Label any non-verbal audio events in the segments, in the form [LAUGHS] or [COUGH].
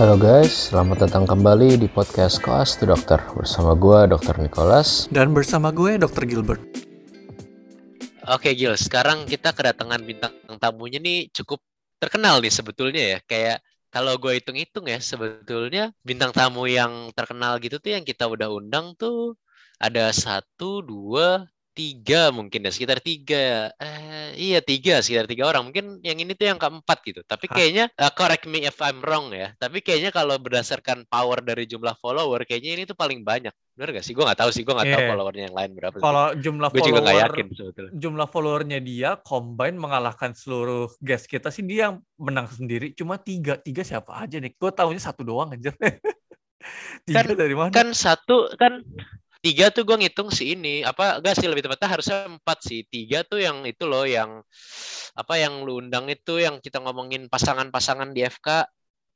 Halo guys, selamat datang kembali di podcast Koas to Dokter bersama gue Dr. Nicholas. Dan bersama gue Dr. Gilbert. Oke Gil, sekarang kita kedatangan bintang tamunya nih cukup terkenal nih sebetulnya ya. Kayak kalau gue hitung-hitung ya sebetulnya bintang tamu yang terkenal gitu tuh yang kita udah undang tuh ada satu, dua, tiga mungkin ya sekitar tiga. Eh iya tiga sekitar tiga orang. Mungkin yang ini tuh yang keempat gitu. Tapi kayaknya uh, correct me if I'm wrong ya. Tapi kayaknya kalau berdasarkan power dari jumlah follower kayaknya ini tuh paling banyak. Benar gak sih? Gue nggak tahu sih gue nggak yeah. tahu iya. followernya yang lain berapa kalau jumlah gue follower juga gak yakin sebetulnya. jumlah followernya dia combine mengalahkan seluruh guest kita sih dia yang menang sendiri. Cuma tiga tiga siapa aja nih? Gue tahunya satu doang aja [LAUGHS] tiga kan, dari mana? kan satu kan tiga tuh gue ngitung si ini apa gak sih lebih tepatnya harusnya empat sih tiga tuh yang itu loh yang apa yang lu undang itu yang kita ngomongin pasangan-pasangan di FK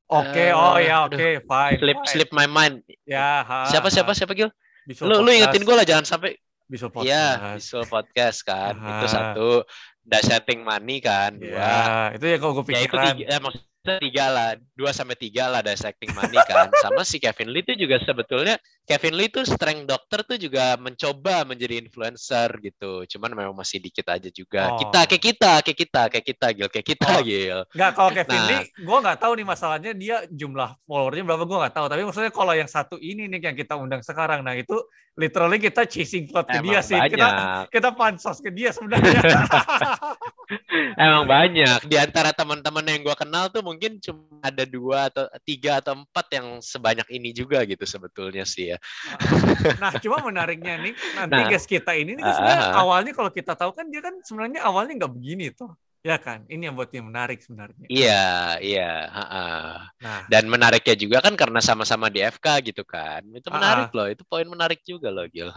Oke, okay, uh, oh ya oke, okay, fine. Slip fine. slip my mind. Ya, ha, siapa siapa siapa Gil? lu lu ingetin gue lah jangan sampai Visual podcast. Iya, visual podcast kan. Aha. Itu satu. Dashing money kan. Dua. Ya, itu ya kalau gue pikiran. Ya, itu tiga, eh, tiga lah, dua sampai tiga lah dissecting money kan. [LAUGHS] Sama si Kevin Lee itu juga sebetulnya Kevin Lee itu strength doctor tuh juga mencoba menjadi influencer gitu. Cuman memang masih dikit aja juga. Oh. Kita kayak kita, kayak kita, kayak kita, Gil, kayak kita, oh. Gil. Enggak, kalau Kevin nah. Lee, gue nggak tahu nih masalahnya dia jumlah followernya berapa gue nggak tahu. Tapi maksudnya kalau yang satu ini nih yang kita undang sekarang, nah itu literally kita chasing cloud ke dia sih. Banyak. Kita kita pansos ke dia sebenarnya. [LAUGHS] [LAUGHS] Emang banyak. Di antara teman-teman yang gue kenal tuh mungkin cuma ada dua atau tiga atau empat yang sebanyak ini juga gitu sebetulnya sih ya. Nah, cuma [LAUGHS] menariknya nih nanti nah, guys kita ini nih uh, awalnya kalau kita tahu kan dia kan sebenarnya awalnya nggak begini tuh. Ya kan, ini yang buat dia menarik sebenarnya. Iya, iya. Nah. Dan menariknya juga kan karena sama-sama di FK gitu kan. Itu menarik uh, loh, itu poin menarik juga loh, Gil.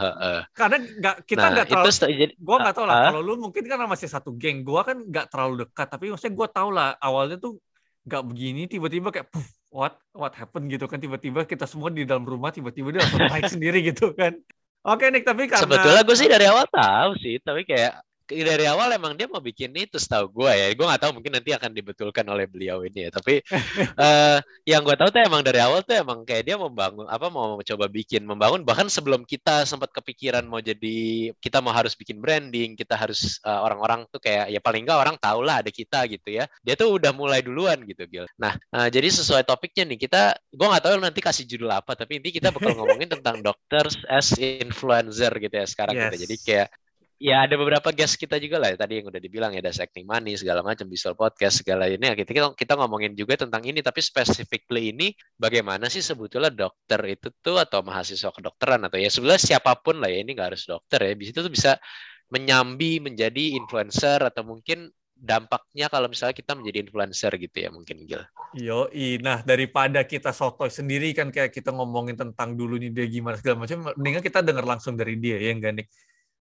Karena nggak kita nah, nggak terlalu. Itu, gue nggak tahu lah. Kalau lu mungkin kan masih satu geng. Gue kan nggak terlalu dekat, tapi maksudnya gue tahu lah awalnya tuh nggak begini, tiba-tiba kayak puff, what what happened gitu kan tiba-tiba kita semua di dalam rumah tiba-tiba dia langsung naik [LAUGHS] sendiri gitu kan. Oke Nick, tapi karena sebetulnya gue sih dari awal tahu sih, tapi kayak dari awal emang dia mau bikin itu setahu gue ya. Gue nggak tahu mungkin nanti akan dibetulkan oleh beliau ini ya. Tapi uh, [LAUGHS] yang gue tahu tuh emang dari awal tuh emang kayak dia membangun apa mau coba bikin membangun. Bahkan sebelum kita sempat kepikiran mau jadi kita mau harus bikin branding kita harus uh, orang-orang tuh kayak ya paling nggak orang tahu lah ada kita gitu ya. Dia tuh udah mulai duluan gitu Gil. Nah uh, jadi sesuai topiknya nih kita gue nggak tahu nanti kasih judul apa tapi inti kita bakal ngomongin tentang [LAUGHS] doctors as influencer gitu ya sekarang yes. gitu jadi kayak ya ada beberapa guest kita juga lah tadi yang udah dibilang ya ada acting money segala macam visual podcast segala ini kita kita ngomongin juga tentang ini tapi specifically ini bagaimana sih sebetulnya dokter itu tuh atau mahasiswa kedokteran atau ya sebenarnya siapa pun lah ya ini nggak harus dokter ya bisa tuh bisa menyambi menjadi influencer atau mungkin dampaknya kalau misalnya kita menjadi influencer gitu ya mungkin Gil. Yo, nah daripada kita sotoy sendiri kan kayak kita ngomongin tentang dulu nih dia gimana segala macam, mendingan kita dengar langsung dari dia ya enggak nih.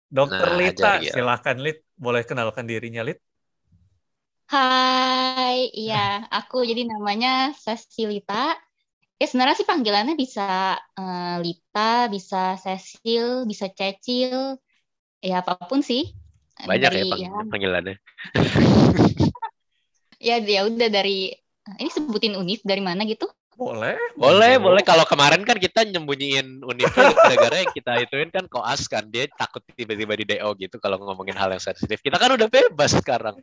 Dokter nah, Lita, ajar, silakan Lit, boleh kenalkan dirinya Lit. Hai, iya, aku jadi namanya Cecilita. Ya sebenarnya sih panggilannya bisa uh, Lita, bisa Cecil, bisa Cecil, ya apa pun sih. Banyak dari, ya, pang ya panggilannya. [LAUGHS] ya ya udah dari ini sebutin univ dari mana gitu? Boleh. Boleh, boleh. Kalau kemarin kan kita nyembunyiin Unifil [LAUGHS] gara-gara yang kita ituin kan koas kan. Dia takut tiba-tiba di DO gitu kalau ngomongin hal yang sensitif. Kita kan udah bebas sekarang.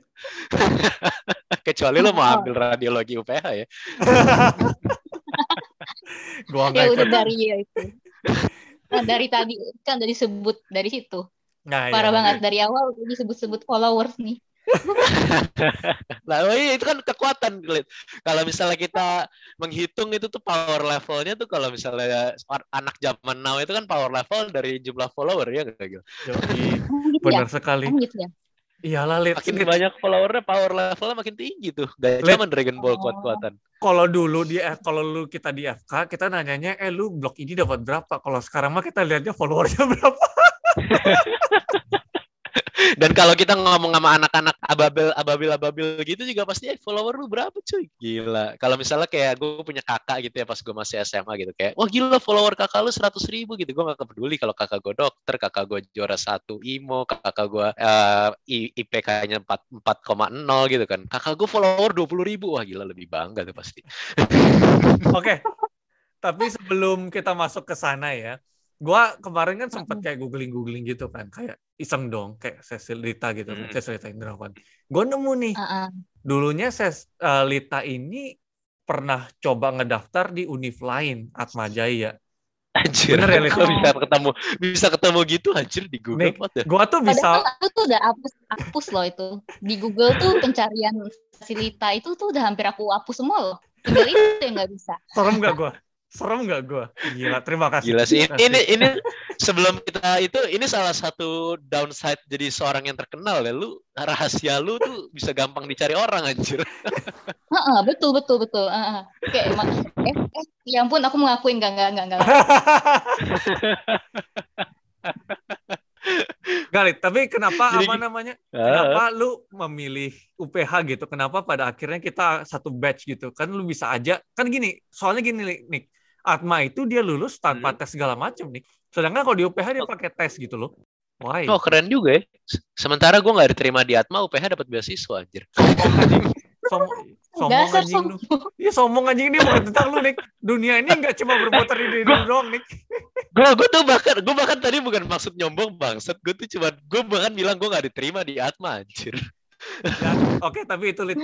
[LAUGHS] Kecuali lo mau ambil radiologi UPH ya. [LAUGHS] Gua ya udah dari ya itu. Nah, dari tadi kan dari sebut dari situ. Nah, Parah iya, banget iya. dari awal disebut-sebut followers nih. [LAUGHS] nah iya itu kan kekuatan kalau misalnya kita menghitung itu tuh power levelnya tuh kalau misalnya anak zaman now itu kan power level dari jumlah follower ya kayak [LAUGHS] gitu. Benar ya? sekali. Gitu ya? Iyalah, Lid. Makin Lid. banyak followernya, power levelnya makin tinggi tuh. Gak zaman Dragon Ball kuat-kuatan. Kalau dulu di kalau lu kita di FK, kita nanyanya, eh lu blok ini dapat berapa? Kalau sekarang mah kita lihatnya followernya [LAUGHS] berapa. Dan kalau kita ngomong sama anak-anak ababil ababil ababil gitu juga pasti eh, follower lu berapa cuy? Gila. Kalau misalnya kayak gue punya kakak gitu ya pas gue masih SMA gitu kayak, wah gila follower kakak lu seratus ribu gitu. Gue gak peduli kalau kakak gue dokter, kakak gue juara satu IMO, kakak gue uh, IPK-nya empat empat koma nol gitu kan. Kakak gue follower dua puluh ribu, wah gila lebih bangga tuh pasti. Oke. Okay. Tapi sebelum kita masuk ke sana ya, gua kemarin kan sempat kayak googling googling gitu kan kayak iseng dong kayak Cecil Lita gitu kan hmm. Cecil Lita Indrawan gue nemu nih uh -uh. dulunya Ses uh, Lita ini pernah coba ngedaftar di univ lain Atma Jaya Anjir, Bener ya, Lita? bisa ketemu bisa ketemu gitu anjir di Google. Nih, ya? gua tuh bisa Padahal aku tuh udah hapus hapus loh itu. Di Google tuh pencarian Lita itu tuh udah hampir aku hapus semua loh. Tinggal itu yang nggak bisa. Serem gak gua? Serem gak gue? Gila, terima kasih. Gila sih. Ini, ini, ini sebelum kita itu, ini salah satu downside jadi seorang yang terkenal ya. Lu, rahasia lu tuh bisa gampang dicari orang anjir. [LAUGHS] Uh, betul, betul, betul. Uh, kayak emang, eh, eh, ya ampun aku mengakuin gak, gak, gak, gak. [LAUGHS] Galit, tapi kenapa Jadi, apa namanya? Uh, kenapa lu memilih UPH gitu? Kenapa pada akhirnya kita satu batch gitu? Kan lu bisa aja, kan gini, soalnya gini nih, Atma itu dia lulus tanpa hmm. tes segala macam nih. Sedangkan kalau di UPH dia oh. pakai tes gitu loh. Why? Oh keren juga ya. Sementara gue nggak diterima di Atma, UPH dapat beasiswa anjir. Sombong, sombong anjing lu. Iya sombong anjing ini bukan tentang lu nih. Dunia ini nggak cuma berputar di diri doang nih. gue gue tuh bahkan gue bahkan tadi bukan maksud nyombong bangsat. Gue tuh cuma gue bahkan bilang gue nggak diterima di Atma anjir. Ya, Oke, okay, tapi itu Lid,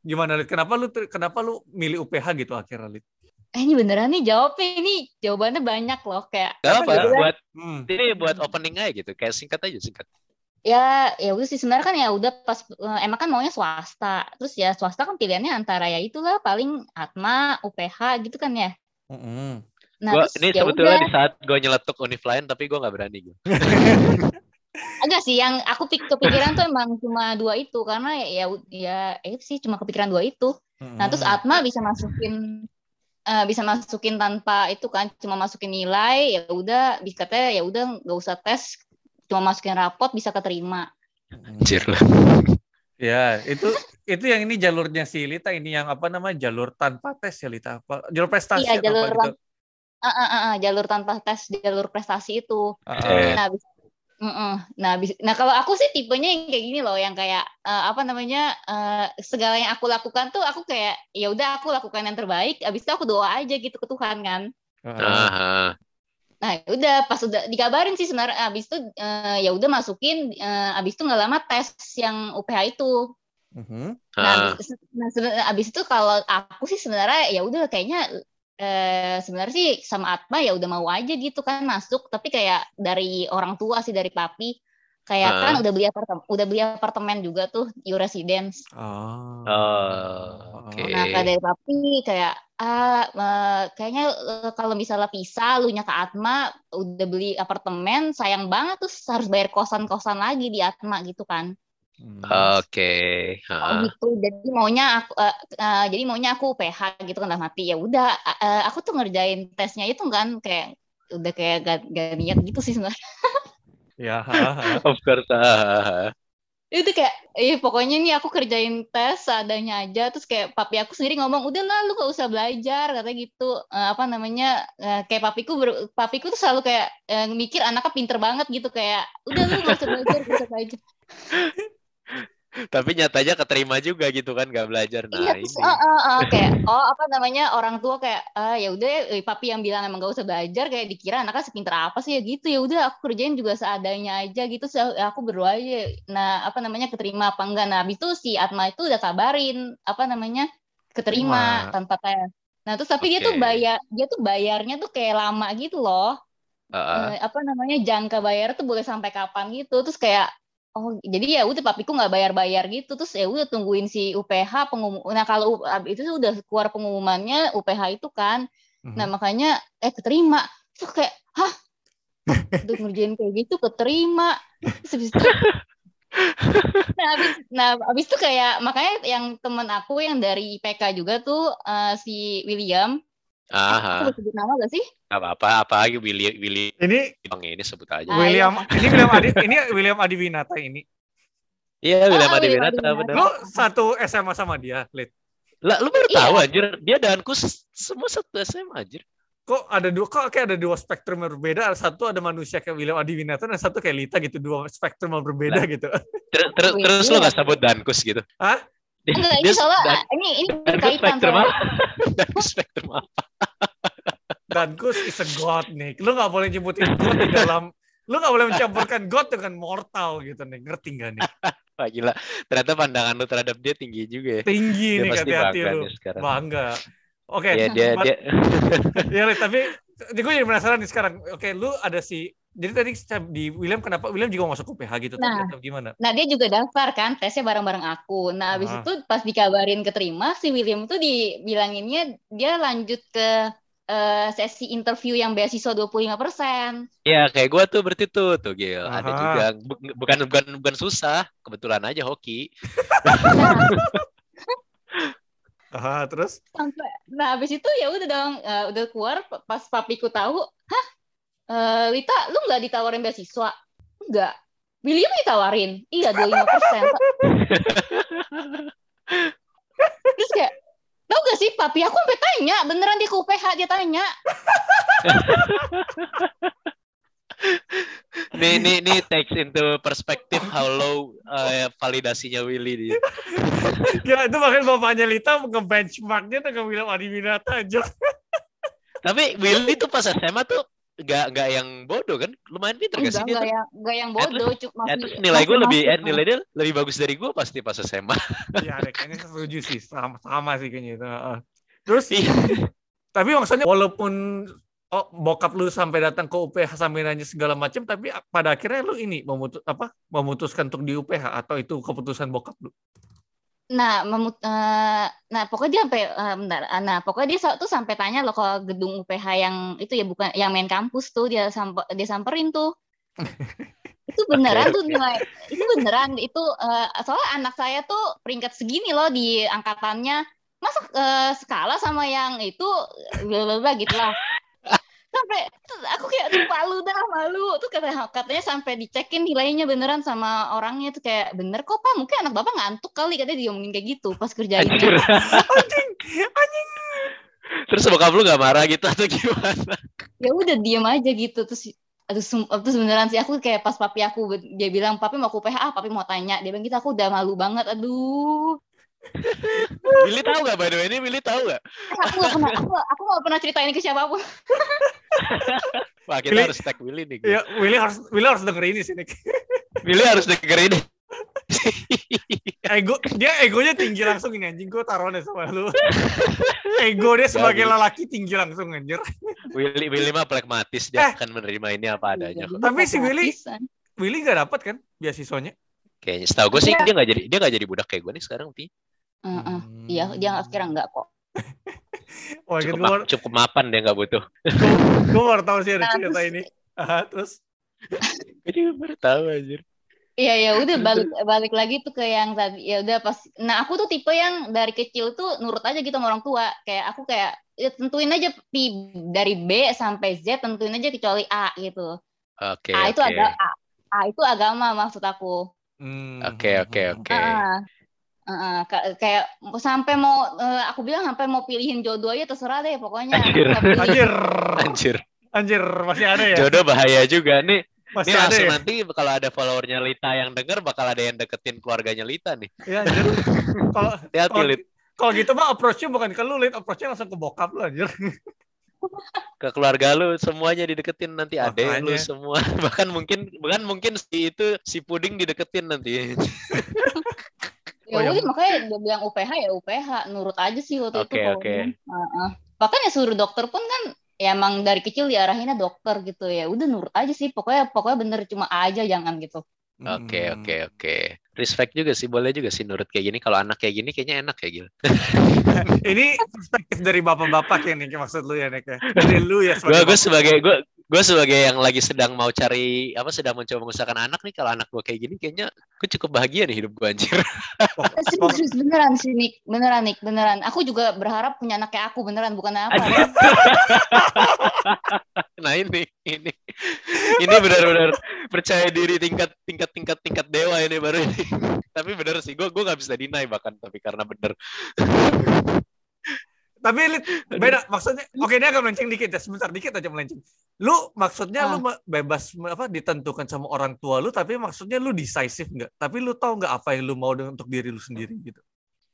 gimana Lid? Kenapa lu kenapa lu milih UPH gitu akhirnya Lid? Eh ini beneran nih jawabnya. Ini jawabannya banyak loh kayak Gak apa gitu buat hmm. ini buat opening aja gitu. Kayak singkat aja singkat. Ya ya udah sih. Sebenarnya kan ya udah pas eh, emang kan maunya swasta. Terus ya swasta kan pilihannya antara ya itulah paling Atma UPH gitu kan ya. Mm-hmm. nah gua, ini ya sebetulnya udah. di saat gue nyeletuk univ lain tapi gue nggak berani gue [LAUGHS] Enggak sih, yang aku pik kepikiran tuh emang cuma dua itu. Karena ya ya, ya eh sih cuma kepikiran dua itu. Nah terus Atma bisa masukin uh, bisa masukin tanpa itu kan cuma masukin nilai ya udah bisa katanya ya udah nggak usah tes cuma masukin rapot bisa keterima anjir lah ya itu itu yang ini jalurnya si Lita ini yang apa nama jalur tanpa tes ya Lita apa jalur prestasi iya, jalur apa gitu? Uh, uh, uh, uh, jalur tanpa tes jalur prestasi itu. Uh, nah, Nah, nah kalau aku sih tipenya yang kayak gini loh, yang kayak uh, apa namanya uh, segala yang aku lakukan tuh aku kayak ya udah aku lakukan yang terbaik, abis itu aku doa aja gitu ke Tuhan kan. Uh-huh. Nah, ya udah pas udah dikabarin sih sebenarnya abis itu uh, ya udah masukin uh, abis itu nggak lama tes yang UPH itu. Uh-huh. Nah, abis, nah abis itu kalau aku sih sebenarnya ya udah kayaknya eh, sebenarnya sih sama Atma ya udah mau aja gitu kan masuk tapi kayak dari orang tua sih dari papi kayak uh. kan udah beli apartemen udah beli apartemen juga tuh U Residence oh, uh, okay. nah kayak dari papi kayak ah uh, kayaknya uh, kalau misalnya pisah lu nya ke Atma udah beli apartemen sayang banget tuh harus bayar kosan kosan lagi di Atma gitu kan Hmm. Oke. Okay. Oh gitu. Jadi maunya aku uh, uh, jadi maunya aku PH gitu kan mati ya udah uh, aku tuh ngerjain tesnya itu kan kayak udah kayak gak, gak niat gitu sih sebenarnya. [LAUGHS] ya. of course. itu kayak eh pokoknya nih aku kerjain tes seadanya aja terus kayak papi aku sendiri ngomong udah lah lu gak usah belajar katanya gitu uh, apa namanya uh, kayak papiku ber, papiku tuh selalu kayak uh, mikir anaknya pinter banget gitu kayak udah lu gak usah belajar gak usah belajar [LAUGHS] tapi nyatanya keterima juga gitu kan gak belajar. Nah iya, ini. uh, uh, uh, kayak oh apa namanya orang tua kayak ah ya udah papi yang bilang emang gak usah belajar kayak dikira anaknya sepinter apa sih ya gitu. Ya udah aku kerjain juga seadanya aja gitu aku berdoa aja nah apa namanya keterima apa enggak. Nah habis itu si Atma itu udah kabarin apa namanya keterima Terima. tanpa tes. Nah terus tapi okay. dia tuh bayar dia tuh bayarnya tuh kayak lama gitu loh. Uh, uh. apa namanya jangka bayar tuh boleh sampai kapan gitu. Terus kayak Oh, jadi ya udah papiku nggak bayar-bayar gitu, terus ya udah tungguin si UPH pengumum. Nah kalau itu udah keluar pengumumannya UPH itu kan, mm-hmm. nah makanya eh keterima, tuh kayak hah, [LAUGHS] udah ngerjain kayak gitu keterima, terus itu, [LAUGHS] nah abis, nah abis itu kayak makanya yang temen aku yang dari IPK juga tuh uh, si William, Aha. Aku sebut nama gak sih? Apa-apa, apa lagi Willy Willy ini Bang ini sebut aja. William, ah, iya. ini William Adi, ini William Adi Winata ini. Iya, William Adi Winata benar. Lu satu SMA sama dia, Lid? Lah, lu baru iya. tahu anjir, dia danku semua satu SMA anjir. Kok ada dua kok kayak ada dua spektrum yang berbeda, satu ada manusia kayak William Adi Winata dan satu kayak Lita gitu, dua spektrum yang berbeda nah, gitu. Ter ter terus lu gak sebut dankus gitu? Hah? Enggak, ini soalnya dan, ini ini berkaitan spektrum [LAUGHS] apa? dankus spektrum apa? Dankus is a god nih. Lu gak boleh nyebutin god di dalam lu gak boleh mencampurkan God dengan mortal gitu nih ngerti gak nih Wah gila. Ternyata pandangan lu terhadap dia tinggi juga ya. Tinggi dia nih hati-hati lu. bangga. Oke. Okay. ya, dia. Dia ya tapi gue jadi penasaran nih sekarang. Oke okay, lu ada si jadi tadi di William kenapa William juga masuk UPH gitu nah, atau gimana? Nah dia juga daftar kan tesnya bareng-bareng aku. Nah habis ah. itu pas dikabarin keterima si William tuh dibilanginnya dia lanjut ke uh, sesi interview yang beasiswa 25%. Iya, kayak gue tuh berarti tuh, tuh Gil. Aha. Ada juga bukan bukan bukan susah, kebetulan aja hoki. [LAUGHS] Aha, terus? Sampai, nah habis itu ya udah dong, uh, udah keluar pas papiku tahu, hah, uh, Lita, lu nggak ditawarin beasiswa? Enggak. William ditawarin, iya 25 persen. Terus kayak, Tahu gak sih, papi aku sampai tanya, beneran dia ke UPH dia tanya. nih, nih, nih takes into perspective how low uh, validasinya Willy dia. ya itu makanya bapaknya Lita nge-benchmarknya dengan William Adiwinata aja. Tapi Willy tuh pas SMA tuh nggak nggak yang bodoh kan? Lumayan pinter gak sih? dia nggak yang nggak yang bodoh cuma nilai gue lebih eh, nilai dia lebih bagus dari gue pasti pas SMA [LAUGHS] iya kayaknya setuju sih sama sama sih kayaknya itu terus iya. [LAUGHS] tapi maksudnya walaupun oh bokap lu sampai datang ke UPH sampai nanya segala macam tapi pada akhirnya lu ini memutus apa memutuskan untuk di UPH atau itu keputusan bokap lu Nah, memut uh, nah pokoknya dia sampai uh, bentar. Nah, pokoknya dia tuh sampai tanya loh ke gedung UPH yang itu ya bukan yang main kampus tuh dia sampai dia samperin tuh. [LAUGHS] itu beneran okay, tuh nilai itu beneran itu uh, soalnya anak saya tuh peringkat segini loh di angkatannya masa uh, skala sama yang itu bla bla gitu lah sampai aku kayak malu dah malu. Tuh katanya katanya sampai dicekin nilainya beneran sama orangnya. Tuh kayak bener kok pak? Mungkin anak bapak ngantuk kali katanya dia ngomongin kayak gitu pas kerja anjing. Anjing. Terus bokap lu gak marah gitu atau gimana? Ya udah diem aja gitu. Terus aduh terus beneran sih aku kayak pas papi aku dia bilang papi mau ke PH papi mau tanya. Dia bilang gitu aku udah malu banget. Aduh Willy tahu gak by the way ini Willy tahu gak? aku gak pernah aku, aku gak pernah cerita ini ke siapa pun. [LAUGHS] Wah kita Willy, harus tag Willy nih. Iya Willy harus Willy harus denger ini sih Nick. [LAUGHS] Willy harus denger ini. [LAUGHS] ego dia egonya tinggi langsung ini anjing gue taruh deh sama lu. Ego dia sebagai lelaki tinggi langsung anjir. Willy Willy mah pragmatis dia eh. akan menerima ini apa adanya. Tapi si Willy Willy gak dapat kan beasiswanya? Kayaknya setahu gue sih dia nggak jadi dia nggak jadi budak kayak gue nih sekarang Pi. Uh, uh. Iya, dia akhirnya enggak kok. [LAUGHS] Wah, cukup, gitu, ma cukup mapan dia nggak butuh. gue baru tahu sih ada nah, cerita ini. Aha, terus? [LAUGHS] gue juga baru tahu aja. Iya ya udah [LAUGHS] balik balik lagi tuh ke yang tadi ya udah pas nah aku tuh tipe yang dari kecil tuh nurut aja gitu sama orang tua kayak aku kayak ya tentuin aja pi dari B sampai Z tentuin aja kecuali A gitu. Oke. Okay, A itu okay. ada A, A itu agama maksud aku. Hmm. Oke oke oke. Uh, kayak sampai mau uh, aku bilang sampai mau pilihin jodoh aja terserah deh pokoknya. Anjir. Anjir. Anjir. Anjir masih ada ya. Jodoh bahaya juga nih. Masih ini ada ya? nanti kalau ada followernya Lita yang denger bakal ada yang deketin keluarganya Lita nih. Iya anjir. Kalau. Kalau gitu mah approach-nya bukan ke lu, Lit. Approach-nya langsung ke bokap lu anjir. Ke keluarga lu semuanya dideketin nanti adek lu semua [LAUGHS] bahkan mungkin bahkan mungkin si itu si puding dideketin nanti ya oh, udah makanya dia bilang UPH ya UPH nurut aja sih waktu okay, itu oke okay. uh, uh. bahkan ya suruh dokter pun kan ya emang dari kecil diarahinnya dokter gitu ya udah nurut aja sih pokoknya pokoknya bener cuma aja jangan gitu Oke hmm. oke oke. Respect juga sih, boleh juga sih nurut kayak gini. Kalau anak kayak gini kayaknya enak kayak gitu. ini perspektif dari bapak-bapak ya nih maksud lu ya Nek ya. Dari lu ya sebagai Gue sebagai gue gue sebagai yang lagi sedang mau cari apa sedang mencoba mengusahakan anak nih kalau anak gue kayak gini kayaknya gue cukup bahagia nih hidup gue anjir. [LAUGHS] Serius beneran sih Nick beneran Nick beneran. Aku juga berharap punya anak kayak aku beneran bukan apa. [LAUGHS] Nah ini ini. Ini benar-benar percaya diri tingkat tingkat tingkat tingkat dewa ini baru ini. [LAUGHS] Tapi bener sih gue gue nggak bisa deny bahkan tapi karena bener tapi beda maksudnya oke ini agak melenceng dikit ya sebentar dikit aja melenceng. Lu maksudnya ah. lu bebas apa ditentukan sama orang tua lu tapi maksudnya lu decisive nggak? Tapi lu tahu nggak apa yang lu mau untuk diri lu sendiri gitu?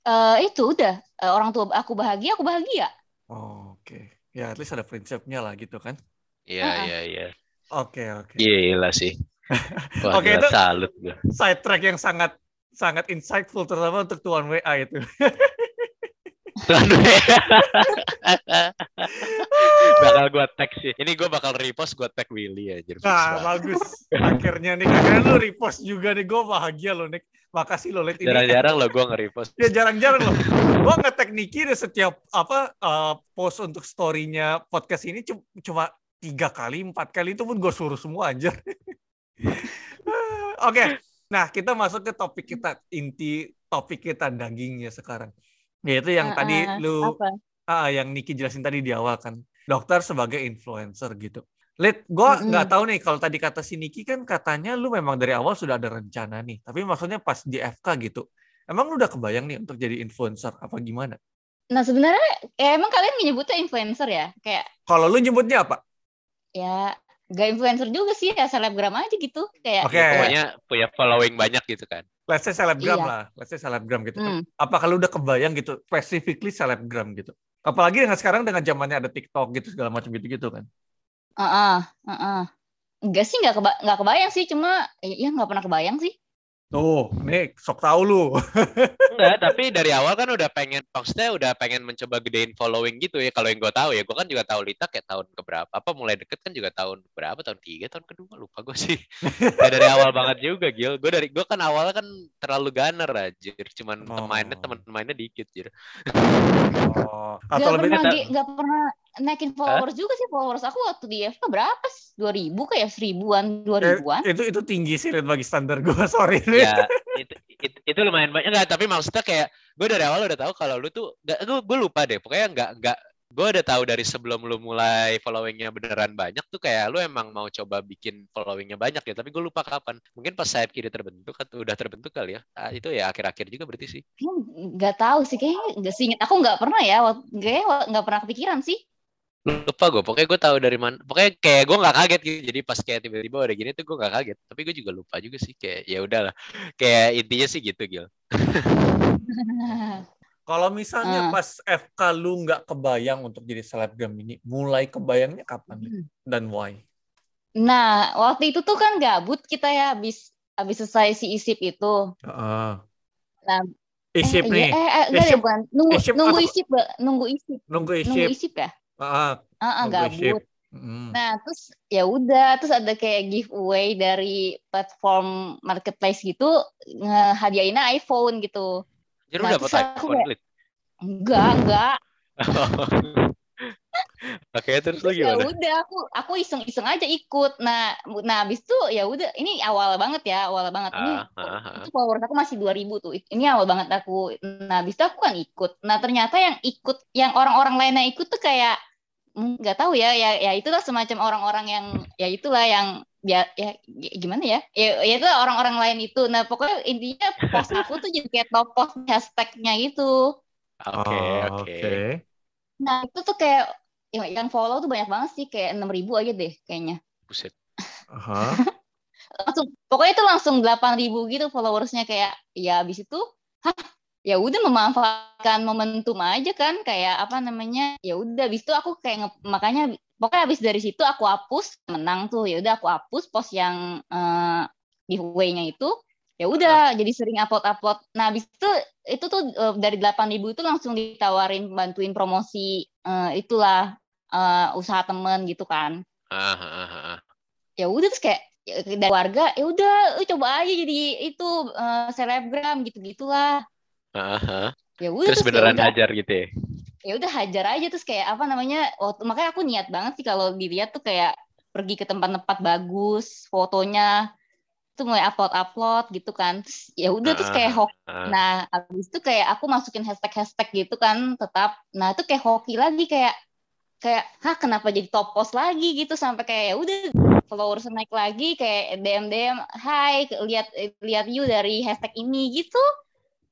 Uh, itu udah. Uh, orang tua aku bahagia aku bahagia. Oh, oke. Okay. ya at least ada prinsipnya lah gitu kan? Iya iya iya. Oke oke. Iya sih. [LAUGHS] Oke okay, itu salut side track yang sangat sangat insightful terutama untuk tuan WA itu [LAUGHS] bakal gue tag sih. Ini gue bakal repost gue tag Willy aja. Nah, bagus. Akhirnya nih, akhirnya lu repost juga nih. Gue bahagia lo, Nick. Makasih lo, Nick. Jarang-jarang [LAUGHS] lo gue nge-repost. Ya jarang-jarang lo. gue nge-tag Niki di setiap apa uh, post untuk story-nya podcast ini cuma tiga kali, empat kali itu pun gue suruh semua aja. [LAUGHS] Oke, okay. nah kita masuk ke topik kita inti topik kita dagingnya sekarang. Ya itu yang uh, tadi lu uh, yang Niki jelasin tadi di awal kan. Dokter sebagai influencer gitu. Lid, gue nggak mm -hmm. tahu nih kalau tadi kata si Niki kan katanya lu memang dari awal sudah ada rencana nih. Tapi maksudnya pas di FK gitu. Emang lu udah kebayang nih untuk jadi influencer apa gimana? Nah sebenarnya ya emang kalian nyebutnya influencer ya? Kayak Kalau lu nyebutnya apa? Ya gak influencer juga sih ya selebgram aja gitu kayak okay. pokoknya punya following banyak gitu kan let's say selebgram iya. lah, let's say selebgram gitu. Hmm. Apakah lu udah kebayang gitu, specifically selebgram gitu? Apalagi dengan sekarang dengan zamannya ada TikTok gitu segala macam gitu-gitu kan? Ah, uh -uh, uh -uh. enggak sih, enggak keba enggak kebayang sih, cuma ya nggak pernah kebayang sih. Tuh, nih sok tahu lu. [LAUGHS] Enggak, tapi dari awal kan udah pengen, maksudnya udah pengen mencoba gedein following gitu ya. Kalau yang gue tahu ya, gue kan juga tahu Lita kayak tahun keberapa. Apa mulai deket kan juga tahun berapa? Tahun tiga, tahun kedua lupa gue sih. [LAUGHS] ya dari awal banget juga, Gil. Gue dari gue kan awalnya kan terlalu gunner aja. Cuman oh. temannya teman-temannya dikit, jir. oh. Atau gak lebih pernah, gak pernah naikin followers Hah? juga sih followers aku waktu di FK berapa sih? Dua ribu kayak seribuan, dua ribuan. Eh, itu itu tinggi sih bagi standar gue, [LAUGHS] sorry. Ya, itu, itu, itu lumayan banyak nggak? Tapi maksudnya kayak gue dari awal udah tahu kalau lu tuh, gak, gue, gue lupa deh. Pokoknya nggak nggak gue udah tahu dari sebelum lu mulai followingnya beneran banyak tuh kayak lu emang mau coba bikin followingnya banyak ya tapi gue lupa kapan mungkin pas sayap kiri terbentuk atau udah terbentuk kali ya ah, itu ya akhir-akhir juga berarti sih nggak tahu sih kayaknya nggak sih aku nggak pernah ya nggak pernah kepikiran sih lupa gue pokoknya gue tahu dari mana pokoknya kayak gue nggak kaget gitu. Jadi pas kayak tiba-tiba udah gini tuh gue nggak kaget. Tapi gue juga lupa juga sih kayak ya udahlah. Kayak intinya sih gitu Gil. [LAUGHS] Kalau misalnya hmm. pas FK lu nggak kebayang untuk jadi selebgram ini mulai kebayangnya kapan hmm. dan why? Nah waktu itu tuh kan gabut kita ya habis habis selesai si isip itu. Uh. nah isip eh, nih. eh, eh, enggak ya bukan. Nunggu isip nunggu isip nunggu isip. Nunggu isip. nunggu isip ya Ah, uh, uh, gabut. Mm. Nah, terus ya udah, terus ada kayak giveaway dari platform marketplace gitu, ngehadiahinnya iPhone gitu. Jadi nah, dapat iPhone kayak, Enggak, enggak. [LAUGHS] Oke, terus lagi ya udah aku aku iseng-iseng aja ikut. Nah, nah habis itu ya udah ini awal banget ya, awal banget. Ini ah, ah, ah. itu followers aku masih 2000 tuh. Ini awal banget aku. Nah, habis itu aku kan ikut. Nah, ternyata yang ikut yang orang-orang lainnya ikut tuh kayak hmm, nggak tahu ya, ya ya itulah semacam orang-orang yang ya itulah yang ya, ya gimana ya? Ya, ya itu orang-orang lain itu. Nah, pokoknya intinya post aku tuh jadi kayak top post hashtagnya gitu. Oke, okay, oke. Okay. Okay. Nah, itu tuh kayak yang, yang follow tuh banyak banget sih kayak enam ribu aja deh kayaknya. Buset. Uh-huh. [LAUGHS] langsung pokoknya itu langsung delapan ribu gitu followersnya kayak ya abis itu hah ya udah memanfaatkan momentum aja kan kayak apa namanya ya udah abis itu aku kayak makanya pokoknya abis dari situ aku hapus menang tuh ya udah aku hapus post yang uh, giveaway-nya itu ya udah jadi sering upload upload nah abis itu itu tuh uh, dari delapan ribu itu langsung ditawarin bantuin promosi uh, itulah uh, usaha temen gitu kan. Uh, uh, uh. ya udah terus kayak ya, dari warga ya udah coba aja jadi itu uh, selebgram gitu gitulah uh, uh. ya udah terus, terus beneran hajar gitu ya? Ya udah hajar aja terus kayak apa namanya waktu makanya aku niat banget sih kalau dilihat tuh kayak pergi ke tempat-tempat bagus fotonya itu mulai upload upload gitu kan. Terus ya udah terus kayak hoki. nah abis itu kayak aku masukin hashtag hashtag gitu kan tetap. Nah itu kayak hoki lagi kayak kayak hah kenapa jadi top post lagi gitu sampai kayak ya udah followers naik lagi kayak DM DM hai lihat lihat you dari hashtag ini gitu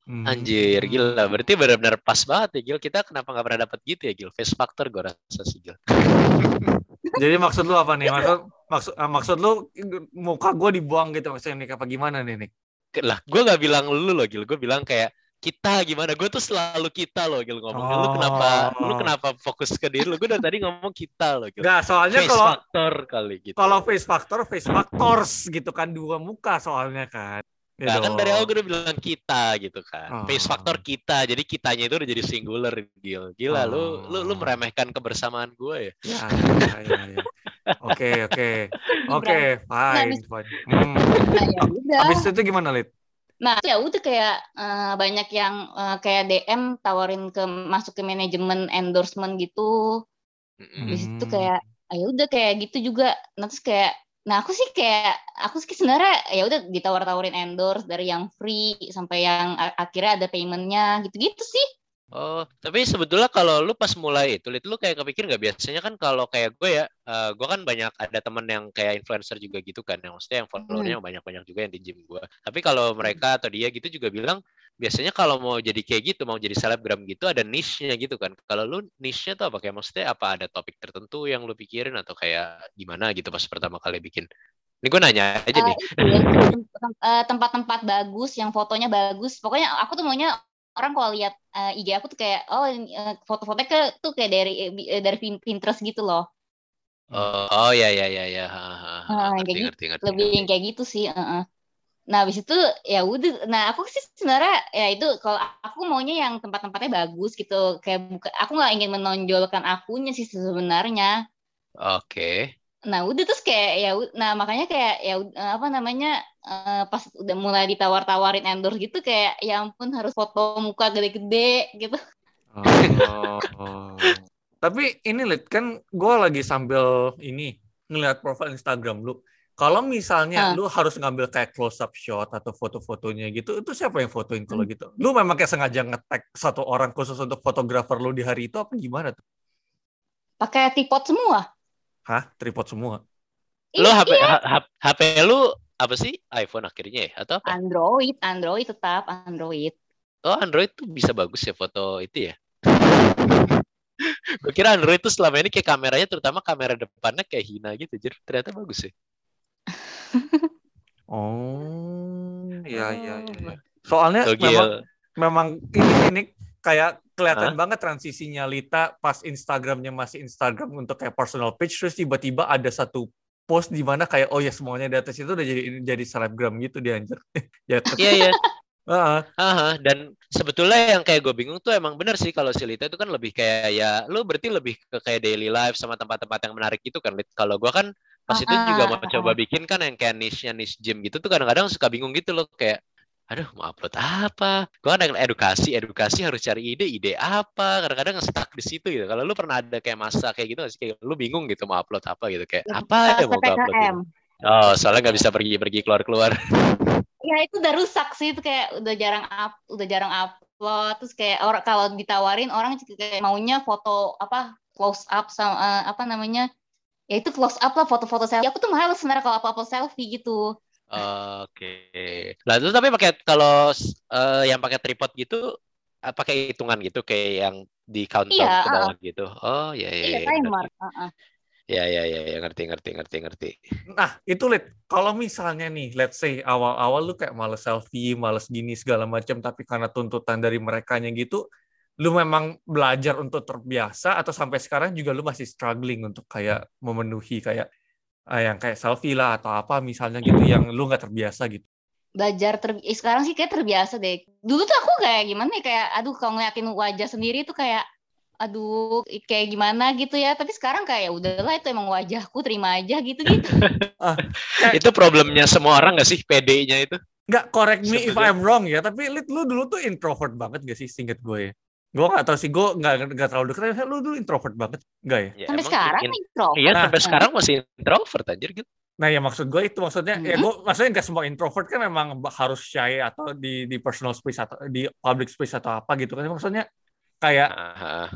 Hmm. Anjir, gila. Berarti benar-benar pas banget ya, Gil. Kita kenapa nggak pernah dapat gitu ya, Gil? Face factor gue rasa sih, Gil. [LAUGHS] Jadi maksud lu apa nih? Maksud maksud uh, maksud lu muka gue dibuang gitu maksudnya nih apa gimana nih, Nik? Lah, gue nggak bilang lu loh, Gil. Gue bilang kayak kita gimana? Gue tuh selalu kita loh, Gil ngomong. Oh. Lu kenapa lu oh. kenapa fokus ke diri lu? Gue dari tadi ngomong kita loh, Gil. Gak, soalnya face kalau factor kali gitu. Kalau face factor, face factors gitu kan dua muka soalnya kan. Ya nah, kan dari awal gue udah bilang kita gitu kan. Oh. Face factor kita. Jadi kitanya itu udah jadi singular Gil. Gila oh. lu lu lu meremehkan kebersamaan gue ya. Ya, ya, ya. Oke, oke. Oke, fine, fine. Hmm. Nah, [LAUGHS] ya udah. Habis itu gimana, Lid? Nah, ya udah kayak uh, banyak yang uh, kayak DM tawarin ke masuk ke manajemen endorsement gitu. Mm. Habis itu kayak ah, ya udah kayak gitu juga. Nah, terus kayak Nah aku sih kayak aku sih sebenarnya ya udah ditawar-tawarin endorse dari yang free sampai yang akhirnya ada paymentnya gitu-gitu sih. Oh, tapi sebetulnya kalau lu pas mulai itu, lu kayak kepikir nggak biasanya kan kalau kayak gue ya, uh, gue kan banyak ada temen yang kayak influencer juga gitu kan, yang maksudnya yang followernya hmm. banyak-banyak juga yang di gym gue. Tapi kalau mereka atau dia gitu juga bilang, biasanya kalau mau jadi kayak gitu, mau jadi selebgram gitu ada niche-nya gitu kan. Kalau lu niche-nya tuh apa? Kayak maksudnya apa ada topik tertentu yang lu pikirin atau kayak gimana gitu pas pertama kali bikin? Ini gue nanya aja uh, nih. Ya, tempat-tempat bagus, yang fotonya bagus. Pokoknya aku tuh maunya orang kalau lihat uh, IG aku tuh kayak oh foto-fotonya ke tuh kayak dari dari Pinterest gitu loh. Oh, oh ya ya ya ya. Uh, ngerti, ngerti, ngerti, lebih ngerti. kayak gitu sih. Uh -uh. Nah, habis itu ya udah. Nah, aku sih sebenarnya ya itu kalau aku maunya yang tempat-tempatnya bagus gitu. Kayak buka, aku nggak ingin menonjolkan akunya sih sebenarnya. Oke. Okay. Nah, udah terus kayak ya nah makanya kayak ya apa namanya uh, pas udah mulai ditawar-tawarin endorse gitu kayak ya ampun harus foto muka gede-gede gitu. Oh. Tapi ini lihat kan gue lagi sambil ini ngeliat profil Instagram lu kalau misalnya uh. lu harus ngambil kayak close up shot atau foto-fotonya gitu, itu siapa yang fotoin kalau hmm. gitu? Lu memang kayak sengaja ngetek satu orang khusus untuk fotografer lu di hari itu apa gimana tuh? Pakai tripod semua. Hah? Tripod semua? Lu HP, iya. HP lu apa sih? iPhone akhirnya ya atau apa? Android, Android tetap Android. Oh, Android tuh bisa bagus ya foto itu ya? [LAUGHS] Gue kira Android tuh selama ini kayak kameranya terutama kamera depannya kayak hina gitu, jadi ternyata bagus ya [LAUGHS] oh, iya iya iya. Soalnya Togil. memang memang ini ini kayak kelihatan huh? banget transisinya Lita pas Instagramnya masih Instagram untuk kayak personal page terus tiba-tiba ada satu post di mana kayak oh ya semuanya di atas itu udah jadi jadi selebgram gitu dia anjir. [LAUGHS] ya Iya iya. -huh. Dan sebetulnya yang kayak gue bingung tuh emang bener sih kalau si Lita itu kan lebih kayak ya lu berarti lebih ke kayak daily life sama tempat-tempat yang menarik itu kan. Kalau gue kan pas itu juga mau coba bikin kan yang kayak niche-nya niche gym gitu tuh kadang-kadang suka bingung gitu loh kayak aduh mau upload apa? Gue kan dengan edukasi edukasi harus cari ide ide apa? Kadang-kadang stuck di situ gitu. Kalau lu pernah ada kayak masa kayak gitu sih? Kayak lu bingung gitu mau upload apa gitu. Kayak apa ya mau upload gitu. oh soalnya nggak bisa pergi-pergi keluar-keluar. [LAUGHS] Ya itu udah rusak sih. Itu kayak udah jarang up udah jarang upload. Terus kayak orang kalau ditawarin orang kayak maunya foto apa close up sama uh, apa namanya? Ya itu close up lah foto-foto selfie. Aku tuh males sebenarnya kalau apa-apa selfie gitu Oke. Okay. Lah itu tapi pakai kalau uh, yang pakai tripod gitu uh, pakai hitungan gitu kayak yang di counter iya, ke bawah uh, gitu. Oh iya iya. Iya, iya timer. Uh -uh. Ya ya ya ya ngerti ngerti ngerti ngerti. Nah, itu lihat kalau misalnya nih let's say awal-awal lu kayak males selfie, males gini segala macam tapi karena tuntutan dari merekanya gitu, lu memang belajar untuk terbiasa atau sampai sekarang juga lu masih struggling untuk kayak memenuhi kayak uh, yang kayak selfie lah atau apa misalnya gitu yang lu nggak terbiasa gitu. Belajar ter eh, sekarang sih kayak terbiasa deh. Dulu tuh aku kayak gimana ya kayak aduh kalau ngeliatin wajah sendiri tuh kayak aduh kayak gimana gitu ya. Tapi sekarang kayak ya udahlah itu emang wajahku terima aja gitu gitu [LAUGHS] ah, itu problemnya semua orang gak sih PD-nya itu? Nggak correct me if I'm wrong ya tapi lu dulu tuh introvert banget gak sih singkat gue ya Gue gak tau sih, gue gak, gak terlalu deket. Lu dulu introvert banget, enggak ya? ya sampai sekarang in, introvert. Iya, nah, sampai sekarang masih introvert aja gitu. Nah ya maksud gue itu maksudnya hmm. ya gue maksudnya nggak semua introvert kan memang harus shy atau di di personal space atau di public space atau apa gitu kan maksudnya kayak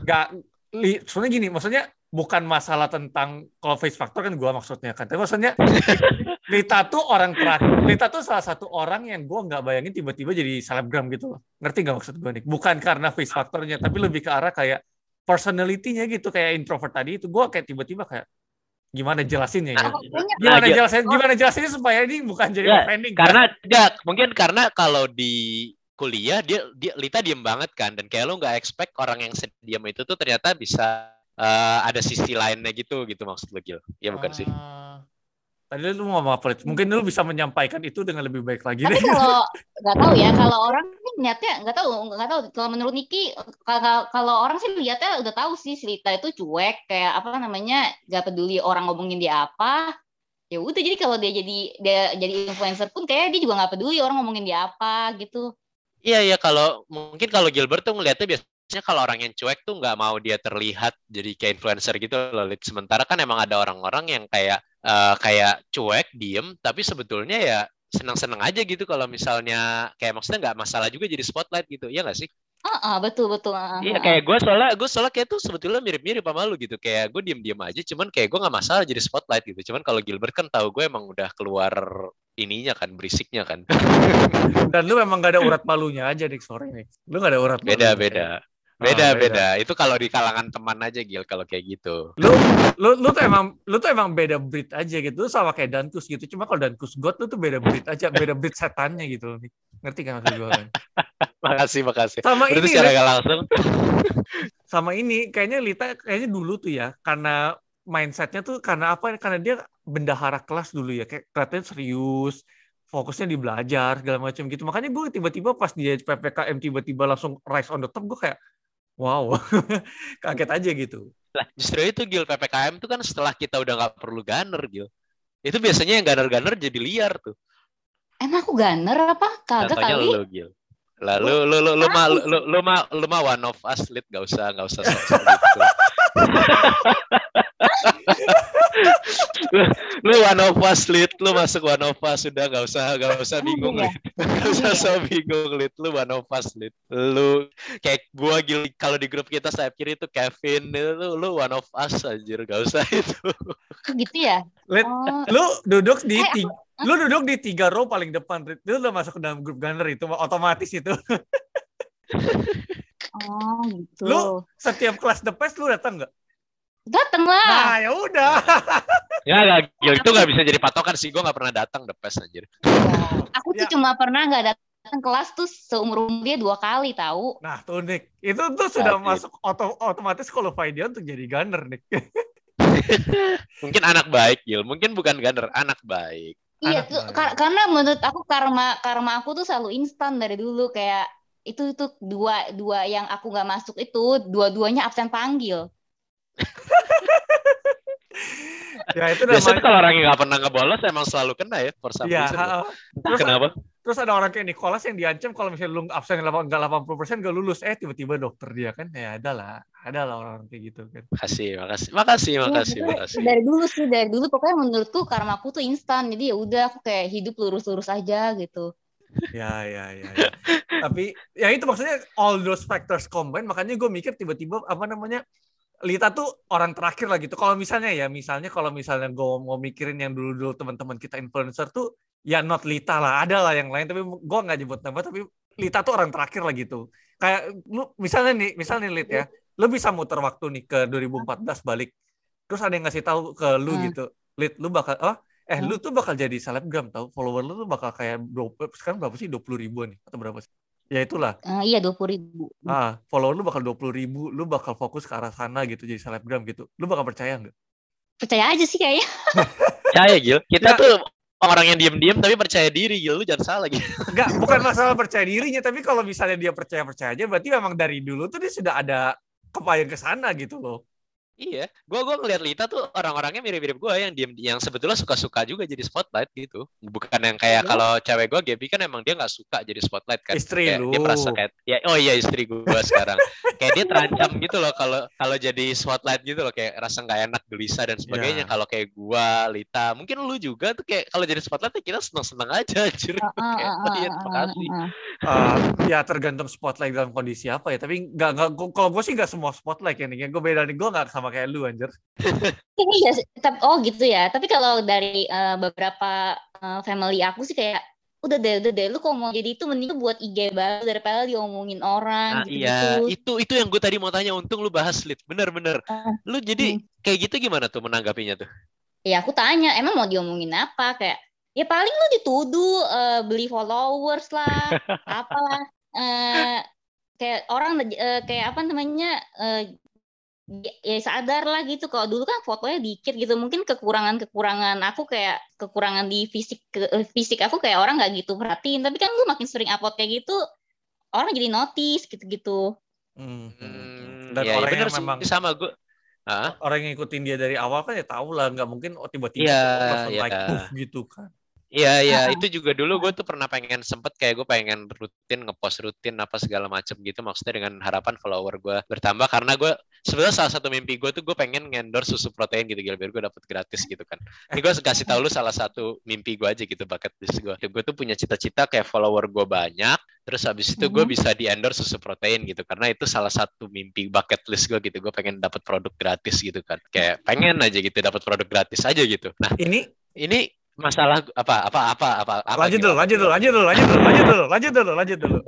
nggak uh, sebenarnya gini maksudnya bukan masalah tentang kalau face factor kan gue maksudnya kan. Tapi maksudnya [LAUGHS] Lita tuh orang terakhir Lita tuh salah satu orang yang gue nggak bayangin tiba-tiba jadi selebgram gitu loh. Ngerti nggak maksud gue nih? Bukan karena face factornya tapi lebih ke arah kayak personality-nya gitu. Kayak introvert tadi itu gue kayak tiba-tiba kayak gimana jelasinnya ya? Gimana nah, jelasin gimana jelasinnya supaya ini bukan jadi ya, offending? Karena ya, mungkin karena kalau di kuliah dia dia Lita diem banget kan. Dan kayak lo nggak expect orang yang diam itu tuh ternyata bisa uh, ada sisi lainnya gitu gitu maksud lo Gil. Ya bukan uh, sih. Ah. Tadi lu mau apa? Mungkin lu bisa menyampaikan itu dengan lebih baik lagi. Tapi kalau [LAUGHS] nggak tahu ya, kalau orang sih niatnya nggak tahu, nggak tahu. Kalau menurut Niki, kalau, kalau orang sih lihatnya udah tahu sih cerita itu cuek, kayak apa namanya, nggak peduli orang ngomongin dia apa. Ya udah, jadi kalau dia jadi dia jadi influencer pun kayak dia juga nggak peduli orang ngomongin dia apa gitu. Iya iya kalau mungkin kalau Gilbert tuh ngeliatnya biasa biasanya kalau orang yang cuek tuh nggak mau dia terlihat jadi kayak influencer gitu loh. Sementara kan emang ada orang-orang yang kayak uh, kayak cuek, diem, tapi sebetulnya ya senang-senang aja gitu kalau misalnya kayak maksudnya nggak masalah juga jadi spotlight gitu, ya nggak sih? Ah, uh, uh, betul betul. Uh, iya kayak gue soalnya gue soalnya kayak tuh sebetulnya mirip-mirip sama lu gitu. Kayak gue diem-diem aja, cuman kayak gue nggak masalah jadi spotlight gitu. Cuman kalau Gilbert kan tahu gue emang udah keluar ininya kan berisiknya kan. Dan lu emang gak ada urat palunya aja nih sore nih. Lu gak ada urat. Beda beda. Beda, oh, beda beda. Itu kalau di kalangan teman aja Gil kalau kayak gitu. Lu lu lu tuh emang lu tuh emang beda breed aja gitu. Lu sama kayak Dankus gitu. Cuma kalau Dankus God lu tuh beda breed aja, beda breed setannya gitu. Ngerti kan maksud gue kan? [LAUGHS] makasih, makasih. Sama Berarti ini secara gak langsung. [LAUGHS] sama ini kayaknya Lita kayaknya dulu tuh ya karena mindsetnya tuh karena apa? Karena dia bendahara kelas dulu ya. Kayak kelihatannya serius, fokusnya di belajar segala macam gitu. Makanya gue tiba-tiba pas dia PPKM tiba-tiba langsung rise on the top, gue kayak Wow, [LAUGHS] kaget aja gitu. Lah, justru itu Gil PPKM itu kan setelah kita udah nggak perlu gunner Gil. Itu biasanya yang gunner-gunner jadi liar tuh. Emang aku gunner apa? Kagak kali. Lu, Gil. Lalu lu lu lu mah lu, lu mah lu mah one of us lead gak usah gak usah sok gitu. [LAUGHS] lu one of us lead, lu masuk one of us sudah gak usah gak usah bingung lead. [LAUGHS] Gak usah so bingung lead, lu one of us lead. Lu kayak gua gil kalau di grup kita saya kiri itu Kevin itu lu one of us anjir gak usah [LAUGHS] itu. Gitu ya? Lead, oh. lu duduk di eh, tiga, lu duduk di tiga row paling depan, lu udah masuk ke dalam grup gunner itu otomatis itu. [LAUGHS] oh gitu. Lu setiap kelas the best lu datang nggak? Dateng lah. Nah, ya udah. ya gak, itu nggak bisa jadi patokan sih. Gue nggak pernah datang the best anjir. Oh, aku tuh ya. cuma pernah nggak datang kelas tuh seumur umur dia dua kali tahu. Nah, tuh Nick. Itu tuh sudah nah, masuk oto otomatis qualify dia untuk jadi gunner, Nick. [LAUGHS] Mungkin anak baik, Gil. Mungkin bukan gunner, anak baik. Iya, tuh, kar karena menurut aku karma karma aku tuh selalu instan dari dulu kayak itu tuh dua dua yang aku nggak masuk itu dua-duanya absen panggil [LAUGHS] ya itu namanya... Biasanya kalau orang yang nggak pernah ngebolos emang selalu kena ya for some ya, Terus, Kenapa? Terus ada orang kayak Nicholas yang diancam kalau misalnya lu absen nggak 80 persen gak lulus, eh tiba-tiba dokter dia kan, ya ada lah, ada lah orang kayak gitu kan. Makasih, makasih, makasih, iya, makasih, makasih. Dari dulu sih, dari dulu pokoknya menurutku karma aku tuh instan, jadi ya udah aku kayak hidup lurus-lurus aja gitu. Ya, ya, ya, ya. Tapi ya itu maksudnya all those factors combine, makanya gue mikir tiba-tiba apa namanya Lita tuh orang terakhir lah gitu. Kalau misalnya ya, misalnya kalau misalnya gue mau mikirin yang dulu-dulu teman-teman kita influencer tuh, ya not Lita lah, ada lah yang lain. Tapi gue nggak nyebut nama, tapi Lita tuh orang terakhir lah gitu. Kayak lu misalnya nih, misalnya nih Lit ya, lu bisa muter waktu nih ke 2014 balik. Terus ada yang ngasih tahu ke lu hmm. gitu, Lit, lu bakal, oh, eh hmm. lu tuh bakal jadi selebgram tau, follower lu tuh bakal kayak sekarang berapa sih 20 ribuan nih atau berapa sih? Ya itulah. Uh, iya dua puluh ribu. Ah, follower lu bakal dua puluh ribu, lu bakal fokus ke arah sana gitu jadi selebgram gitu. Lu bakal percaya nggak? Percaya aja sih kayaknya. percaya [LAUGHS] Gil. Kita ya. tuh orang yang diem-diem tapi percaya diri Gil. Lu jangan salah gitu. [LAUGHS] Enggak, bukan masalah percaya dirinya, tapi kalau misalnya dia percaya-percaya aja, berarti memang dari dulu tuh dia sudah ada kebayang ke sana gitu loh. Iya, gue gua ngeliat Lita tuh orang-orangnya mirip-mirip gue yang diem yang sebetulnya suka-suka juga jadi spotlight gitu. Bukan yang kayak oh. kalau cewek gue Gaby kan emang dia nggak suka jadi spotlight kan. Istri kayak lu. Dia merasa kayak ya oh iya istri gue sekarang. kayak dia terancam gitu loh kalau kalau jadi spotlight gitu loh kayak rasa nggak enak gelisah dan sebagainya. Yeah. Kalau kayak gue Lita, mungkin lu juga tuh kayak kalau jadi spotlight ya kita seneng-seneng aja [LAUGHS] anjir. Uh, uh, kayak, oh iya terima kasih. Uh, ya tergantung spotlight dalam kondisi apa ya. Tapi nggak nggak kalau gue sih nggak semua spotlight ya nih. Gue beda nih gue nggak sama sama kayak lu anjir. iya, oh gitu ya. Tapi kalau dari uh, beberapa uh, family aku sih kayak udah deh, udah deh, lu kalau mau jadi itu mending buat IG baru daripada diomongin orang. Nah, gitu, iya, itu itu yang gue tadi mau tanya. Untung lu bahas lit, bener-bener. Uh, lu jadi hmm. kayak gitu gimana tuh menanggapinya tuh? Ya aku tanya, emang mau diomongin apa? Kayak ya paling lu dituduh uh, beli followers lah, [LAUGHS] apalah. Uh, kayak orang uh, kayak apa namanya uh, ya sadar lah gitu kalau dulu kan fotonya dikit gitu mungkin kekurangan kekurangan aku kayak kekurangan di fisik ke, eh, fisik aku kayak orang nggak gitu perhatiin tapi kan gue makin sering upload kayak gitu orang jadi notice gitu gitu hmm. dan ya, orang ya bener yang memang sama gue Hah? orang yang ngikutin dia dari awal kan ya tahu lah nggak mungkin oh, tiba-tiba ya, langsung ya. like gitu kan Iya iya. Uh, itu juga dulu gue tuh pernah pengen sempet kayak gue pengen rutin ngepost rutin apa segala macem gitu maksudnya dengan harapan follower gue bertambah. Karena gue sebenarnya salah satu mimpi gue tuh gue pengen ngendor susu protein gitu gitu biar gue dapet gratis gitu kan. Ini gue kasih tau lu salah satu mimpi gue aja gitu bucket list gue gue tuh punya cita-cita kayak follower gue banyak terus habis itu gue mhm. bisa di endorse susu protein gitu. Karena itu salah satu mimpi bucket list gue gitu gue pengen dapat produk gratis gitu kan. Kayak pengen aja gitu dapat produk gratis aja gitu. Nah ini ini masalah apa apa apa apa, apa lanjut dulu lanjut dulu lanjut dulu lanjut dulu lanjut dulu lanjut dulu lanjut dulu.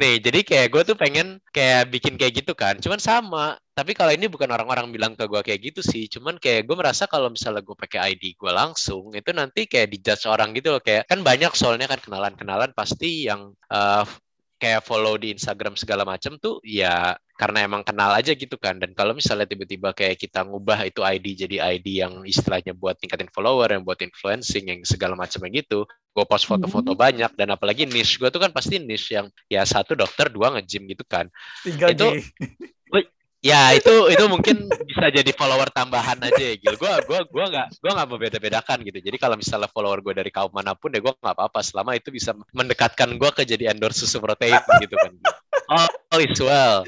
Nih jadi kayak gue tuh pengen kayak bikin kayak gitu kan cuman sama. Tapi kalau ini bukan orang-orang bilang ke gue kayak gitu sih cuman kayak gue merasa kalau misalnya gue pakai ID gue langsung itu nanti kayak dijudge orang gitu loh. Kayak kan banyak soalnya kan kenalan-kenalan pasti yang uh, kayak follow di Instagram segala macam tuh ya karena emang kenal aja gitu kan. Dan kalau misalnya tiba-tiba kayak kita ngubah itu ID jadi ID yang istilahnya buat tingkatin follower yang buat influencing yang segala macamnya gitu gue post foto-foto hmm. banyak. Dan apalagi niche gue tuh kan pasti niche yang ya satu dokter dua nge-gym gitu kan. Tiga itu Ya itu itu mungkin bisa jadi follower tambahan aja ya Gil. Gue gua gua nggak gua nggak membeda-bedakan gitu. Jadi kalau misalnya follower gue dari kaum mana pun ya gue nggak apa-apa selama itu bisa mendekatkan gue ke jadi endorse susu protein gitu kan. Oh, all is well.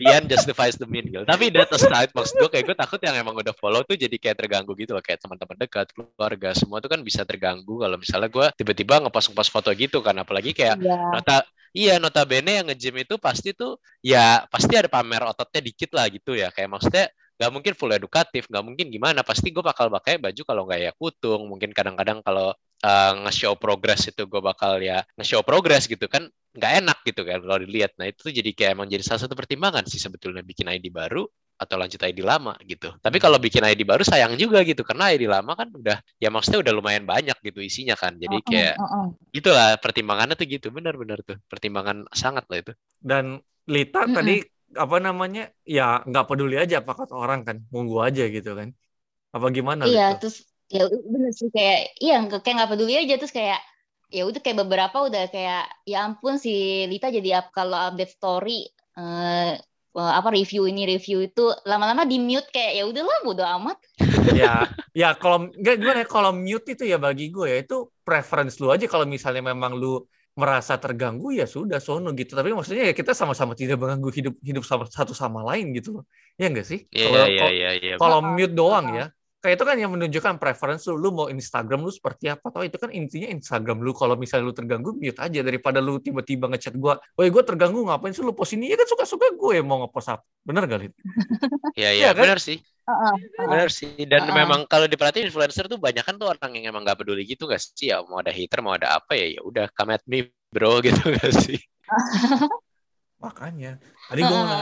The end justifies the mean Gil. Tapi that aside maksud gue kayak gue takut yang emang udah follow tuh jadi kayak terganggu gitu loh kayak teman-teman dekat, keluarga semua tuh kan bisa terganggu kalau misalnya gue tiba-tiba ngepost-ngepost foto gitu kan apalagi kayak yeah. Iya, notabene yang nge-gym itu pasti tuh ya pasti ada pamer ototnya dikit lah gitu ya. Kayak maksudnya nggak mungkin full edukatif, nggak mungkin gimana. Pasti gue bakal pakai baju kalau nggak ya kutung. Mungkin kadang-kadang kalau uh, nge-show progress itu gue bakal ya nge-show progress gitu kan nggak enak gitu kan kalau dilihat. Nah itu jadi kayak emang jadi salah satu pertimbangan sih sebetulnya bikin ID baru atau lanjut ID lama gitu. Tapi kalau bikin ID baru sayang juga gitu karena ID lama kan udah ya maksudnya udah lumayan banyak gitu isinya kan. Jadi kayak uh, uh. itulah pertimbangannya tuh gitu benar-benar tuh pertimbangan sangat lah itu. Dan Lita mm-hmm. tadi apa namanya ya nggak peduli aja apa kata orang kan monggo aja gitu kan. Apa gimana? Iya gitu? terus ya bener sih kayak iya kayak nggak peduli aja terus kayak ya udah kayak beberapa udah kayak ya ampun si Lita jadi up, kalau update story uh, apa review ini review itu lama-lama di mute kayak ya udahlah bodo amat. Ya ya kalau nggak gimana ya kalau mute itu ya bagi gue ya itu preference lu aja. Kalau misalnya memang lu merasa terganggu ya sudah sono gitu. Tapi maksudnya ya kita sama-sama tidak mengganggu hidup hidup sama satu sama lain gitu loh. Ya enggak sih? Yeah, kalau yeah, yeah, yeah, kalau mute doang ya kayak itu kan yang menunjukkan preference lu, lu mau Instagram lu seperti apa atau itu kan intinya Instagram lu kalau misalnya lu terganggu mute aja daripada lu tiba-tiba ngechat gua, "Woi, gua terganggu ngapain sih lu post ini?" Ya kan suka-suka gue mau ngepost apa. Bener gak, Lid? [LAUGHS] Iya, iya, ya, kan? bener sih. Bener sih. Dan uh, memang kalau diperhatiin influencer tuh banyak kan tuh orang yang emang gak peduli gitu gak sih? Ya mau ada hater, mau ada apa ya, ya udah come at me, bro [LAUGHS] gitu gak sih? Makanya. Tadi gue mau